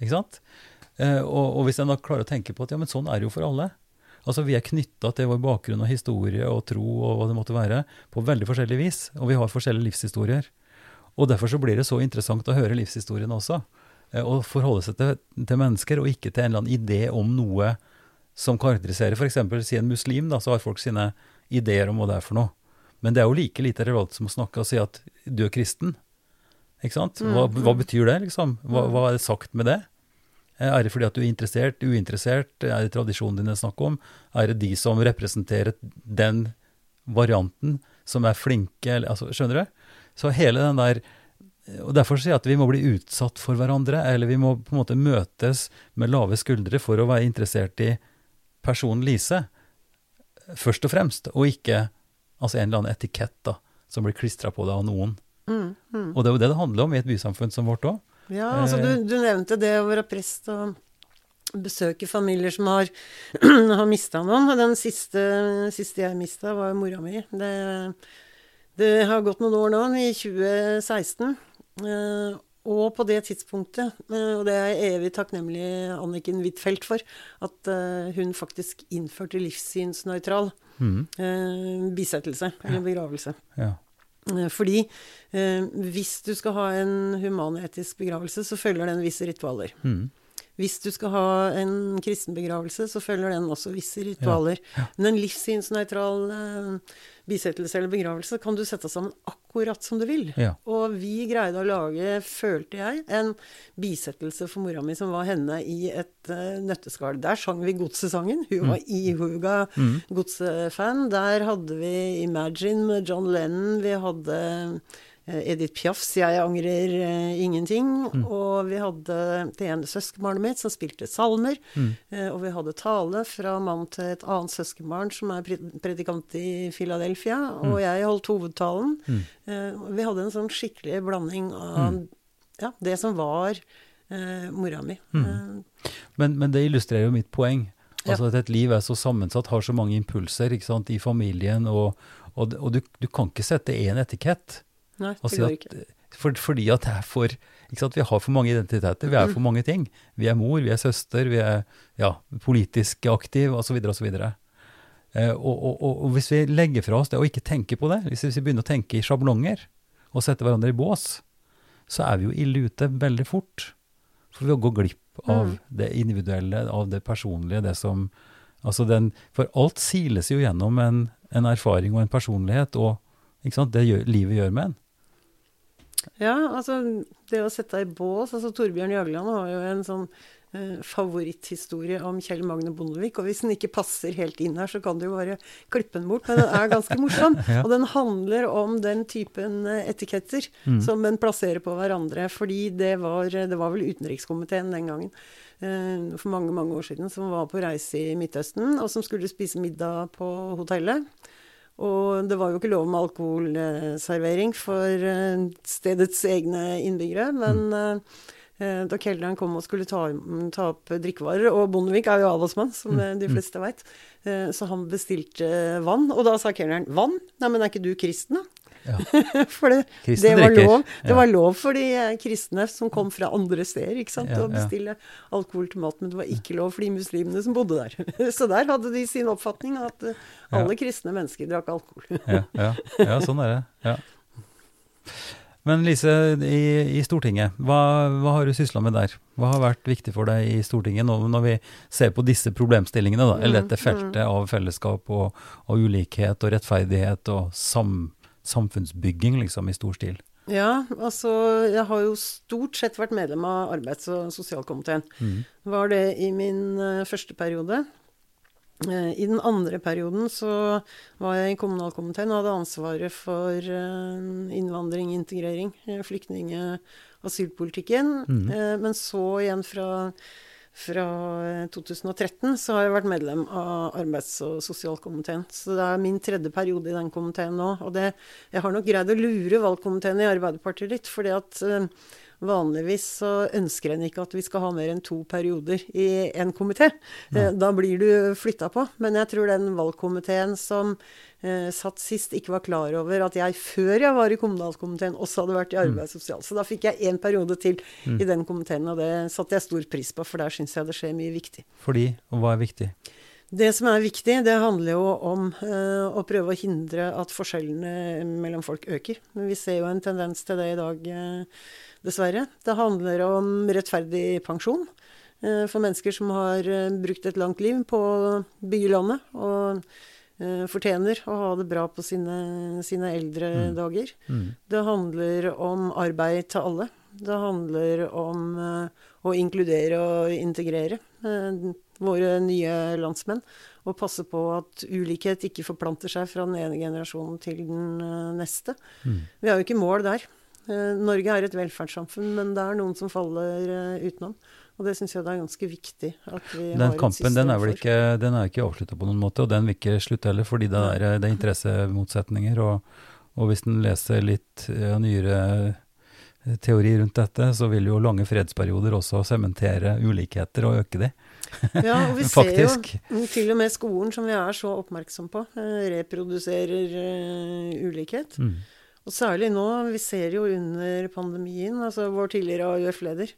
Ikke sant? Eh, og, og, hvis en da klarer å tenke på at ja, men sånn er det jo for alle. Altså Vi er knytta til vår bakgrunn og historie og tro og hva det måtte være, på veldig forskjellig vis. Og vi har forskjellige livshistorier. Og derfor så blir det så interessant å høre livshistoriene også. Eh, og forholde seg til, til, mennesker, og ikke til en eller annen idé om noe som karakteriserer f.eks. si en muslim, da, så har folk sine ideer om hva det er for noe. Men det er jo like lite relevant som å snakke og si at du er kristen. Ikke sant? Hva, mm. hva betyr det, liksom? Hva, mm. hva, er det sagt med det? Eh, er det fordi at du er interessert, uinteressert? Er det tradisjonen din det er snakk om? Er det de som representerer den varianten, som er flinke? Altså, skjønner du? Så hele den der og Derfor sier jeg at vi må bli utsatt for hverandre, eller vi må på en måte møtes med lave skuldre for å være interessert i personen Lise, først og fremst, og ikke altså en eller annen etikett da, som blir klistra på deg av noen. Mm, mm. Og det er jo det det handler om i et bysamfunn som vårt òg. Ja, altså du, du, nevnte det å være prest og besøke familier som har, har mista noen. Den siste, siste jeg mista, var mora mi. Det, det, har gått noen år nå, i 2016. Eh, og på det tidspunktet, eh, og det er jeg evig takknemlig Anniken Huitfeldt for, at eh, hun faktisk innførte livssynsnøytral mm. bisettelse, eller begravelse. Ja. Eh, fordi eh, hvis du skal ha en humanetisk begravelse, så følger den visse ritualer. Mm. Hvis du skal ha en kristen begravelse, så følger den også visse ritualer. Ja. Ja. Men en livssynsnøytral eh, bisettelse eller begravelse kan du sette sammen akkurat som du vil. Ja. Og vi greide å lage, følte jeg, en bisettelse for mora mi som var henne i et eh, nøtteskall. Der sang vi Godsesangen. Hun mm. var ihuga mm. godsefan. Der hadde vi Imagine med John Lennon. Vi hadde Edith Piafs 'Jeg angrer uh, ingenting'. Mm. Og vi hadde det ene søskenbarnet mitt som spilte salmer. Mm. Uh, og vi hadde tale fra mannen til et annet søskenbarn som er predikant i Philadelphia. Mm. Og jeg holdt hovedtalen. Uh, vi hadde en sånn skikkelig blanding av mm. ja, det som var mora mi. Mm. Men, men, det illustrerer jo mitt poeng. Altså. At et liv er så sammensatt, har så mange impulser sant, i familien. Og, og, og du, du, kan ikke sette én etikett. Nei, det altså, går at, ikke. For, fordi at det er for Vi har for mange identiteter. Vi er for mange ting. Vi er mor, vi er søster, vi er ja, politisk aktiv osv. osv. Eh, og, og, og, og hvis vi legger fra oss det og ikke tenker på det, hvis vi begynner å tenke i sjablonger og sette hverandre i bås, så er vi jo ille ute veldig fort. For vi går glipp av mm. det individuelle, av det personlige, det som Altså den For alt siles jo gjennom en, en erfaring og en personlighet, og det gjør, livet gjør med en. Ja, altså det å sette deg i bås altså Torbjørn Jagland har jo en sånn eh, favoritthistorie om Kjell Magne Bondevik. Og hvis den ikke passer helt inn her, så kan du jo bare klippe den bort. Men den er ganske morsom. Ja. Og den handler om den typen eh, etiketter Mm. som en plasserer på hverandre. Fordi det var, det var vel utenrikskomiteen den gangen. eh, For mange mange år siden, som var på reise i Midtøsten, og som skulle spise middag på hotellet. Og det var jo ikke lov med alkoholservering for eh, stedets egne innbyggere. Men eh, da kelneren kom og skulle ta, ta opp drikkevarer Og Bondevik er jo avholdsmann, som eh, de fleste veit. Så han bestilte vann. Og da sa kelneren 'vann'? Nei, men er ikke du kristen, da? Ja. For det, det, var lov, det Ja. var lov for de eh, kristne som kom fra andre steder ikke sant, Ja, å bestille alkohol til mat, men det var ikke lov for de muslimene som bodde der. Så der hadde de sin oppfatning at eh, alle kristne mennesker drakk alkohol. Ja, ja, ja sånn er det. Ja. Men Lise, i, i Stortinget, hva, hva har du sysla med der? Hva har vært viktig for deg i Stortinget nå når vi ser på disse problemstillingene, da, eller dette feltet av fellesskap og, og ulikhet og rettferdighet og sam, samfunnsbygging, liksom, i stor stil? Ja, altså jeg har jo stort sett vært medlem av arbeids- og sosialkomiteen. Var det i min eh, første periode. Eh, I den andre perioden så var jeg i kommunalkomiteen og hadde ansvaret for eh, innvandring, integrering, flyktning- og asylpolitikken. Eh, Men så igjen fra, fra eh, 2013 så har jeg vært medlem av arbeids- og sosialkomiteen. Så det er min tredje periode i den komiteen nå. Og det, jeg har nok greid å lure valgkomiteen i Arbeiderpartiet litt, fordi at eh, Vanligvis så ønsker en ikke at vi skal ha mer enn to perioder i én komité. Ja. Da blir du flytta på. Men jeg tror den valgkomiteen som eh, satt sist, ikke var klar over at jeg før jeg var i kommunalkomiteen, også hadde vært i arbeids- og sosial. Så da fikk jeg én periode til i den komiteen, og det satte jeg stor pris på, for der syns jeg det skjer mye viktig. Fordi, og hva er viktig? Det som er viktig, det handler jo om eh, å prøve å hindre at forskjellene mellom folk øker. Men vi ser jo en tendens til det i dag, eh, dessverre. Det handler om rettferdig pensjon eh, for mennesker som har eh, brukt et langt liv på å bygge landet. og eh, fortjener å ha det bra på sine, sine eldre dager. Det handler om arbeid til alle. Det handler om å inkludere og integrere våre nye landsmenn. Og passe på at ulikhet ikke forplanter seg fra den ene generasjonen til den neste. neste. Vi er jo ikke mål der. Eh, Norge er et velferdssamfunn, men det er noen som faller eh, utenom. Og det syns jeg det er ganske viktig at vi har Den et kampen den er vel ikke, den er ikke avslutta på noen måte, og den vil ikke slutte heller, fordi det er, det er interessemotsetninger. Og, og hvis en leser litt ja, nyere eh, teori rundt dette, så vil jo lange fredsperioder også sementere ulikheter og øke de. Ja, og vi Faktisk. ser jo til og med skolen, som vi er så oppmerksom på, reproduserer ulikhet. Mm. Og særlig nå, vi ser jo under pandemien, altså vår tidligere AUF-leder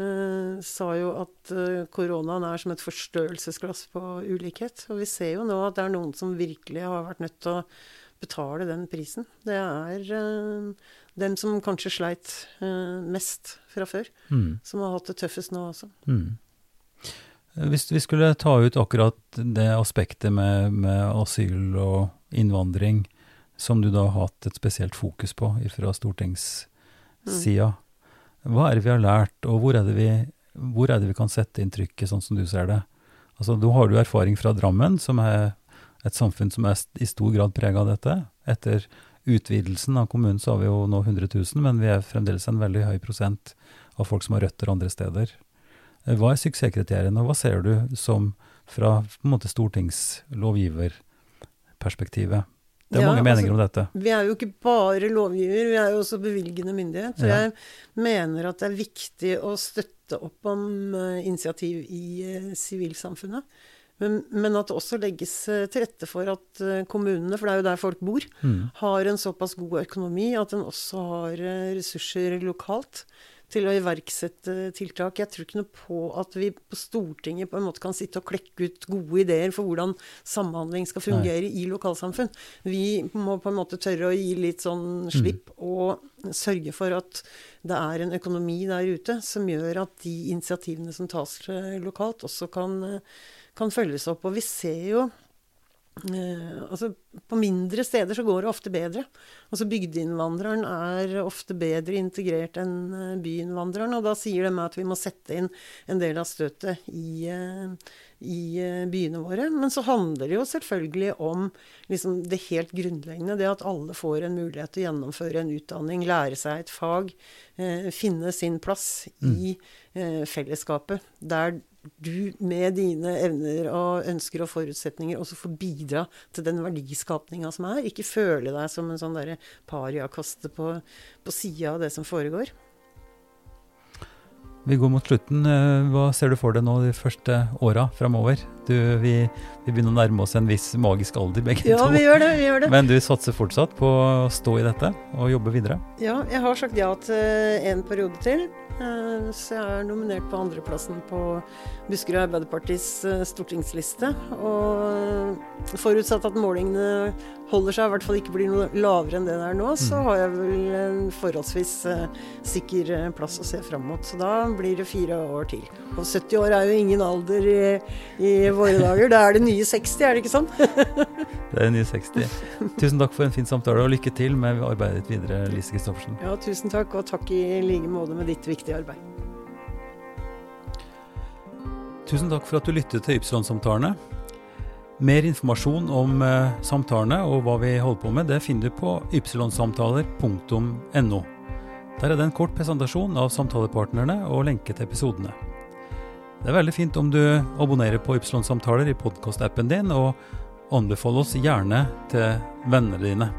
eh, sa jo at eh, koronaen er som et forstørrelsesglass på ulikhet. Og vi ser jo nå at det er noen som virkelig har vært nødt til å betale den prisen. Det er eh, dem som kanskje sleit eh, mest fra før, Mm. som har hatt det tøffest nå også. Mm. Hvis vi skulle ta ut akkurat det aspektet med, med asyl og innvandring, som du da har hatt et spesielt fokus på fra stortingssida, hva er det vi har lært, og hvor er det vi, er det vi kan sette inn trykket, sånn som du ser det? Altså, Da har du erfaring fra Drammen, som er et samfunn som er i stor grad prega av dette. Etter utvidelsen av kommunen så har vi jo nå 100 000, men vi er fremdeles en veldig høy prosent av folk som har røtter andre steder. Eh, Hva er suksesskriteriene, og hva ser du som fra på en måte stortingslovgiverperspektivet? Det er Ja, mange meninger altså- om dette. Vi er jo ikke bare lovgiver, vi er jo også bevilgende myndighet. Så Ja. jeg mener at det er viktig å støtte opp om uh, initiativ i sivilsamfunnet. sivilsamfunnet. Men, men at det også legges eh, til rette for at eh, kommunene, for det er jo der folk bor, Mm. har en såpass god økonomi at en også har eh, ressurser lokalt til å iverksette tiltak. Jeg tror ikke noe på at vi på Stortinget på en måte kan sitte og klekke ut gode ideer for hvordan samhandling skal fungere i lokalsamfunn. Vi må på en måte tørre å gi litt sånn slipp og sørge for at det er en økonomi der ute som gjør at de initiativene som tas lokalt, også kan, kan følges opp. Og vi ser jo Eh, altså På mindre steder så går det ofte bedre. Altså Bygdeinnvandreren er ofte bedre integrert enn eh, byinnvandreren. Og da sier de at vi må sette inn en del av støtet i, eh, i eh, byene våre. Men så handler det jo selvfølgelig om liksom, det helt grunnleggende. Det at alle får en mulighet til å gjennomføre en utdanning, lære seg et fag, eh, finne sin plass i eh, fellesskapet. Der du med dine evner og ønsker og forutsetninger også får bidra til den verdiskapninga som er. Ikke føle deg som en sånn derre pariakaste på, på sida av det som foregår. Vi går mot slutten. Eh, hva ser du for deg nå de første åra framover? Vi, vi, begynner å nærme oss en viss magisk alder, begge ja, to. Vi gjør det, vi gjør det. Men du satser fortsatt på å stå i dette og jobbe videre? Ja, jeg har sagt ja til en periode til. Eh, så jeg er nominert på andreplassen på Buskerud Arbeiderpartis eh, stortingsliste. Og forutsatt at målingene holder seg, i hvert fall ikke blir noe lavere enn det det er nå, så mm. har jeg vel en forholdsvis eh, sikker plass å se fram mot. Så da blir det fire år til. Og 70 år er jo ingen alder i, i våre dager. Da er det nye 60, er det ikke sånn? det er nye 60. Tusen takk for en fin samtale, og lykke til med arbeidet ditt videre, Lise Christoffersen. Ja, tusen takk, og takk i like måte med ditt viktige arbeid. Tusen takk for at du lyttet til Ypsilon-samtalene. Mer informasjon om eh, samtalene og hva vi holder på med, det finner du på ypsilonsamtaler.no. Der er det en kort presentasjon av samtalepartnerne og lenke til episodene. Det er veldig fint om du abonnerer på Ypsilon-samtaler i podkastappen din, og anbefaler oss gjerne til vennene dine.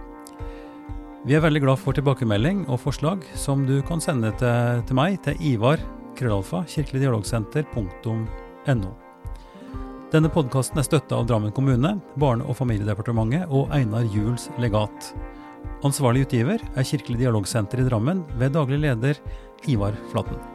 Vi er veldig glad for tilbakemelding og forslag som du kan sende til, til meg til Ivar krøllalfa kirkeligdialogsenter.no. Denne podkasten er støtta av Drammen kommune, Barne- og familiedepartementet og Einar Juels legat. Ansvarlig utgiver er Kirkelig dialogsenter i Drammen ved daglig leder Ivar Flaten.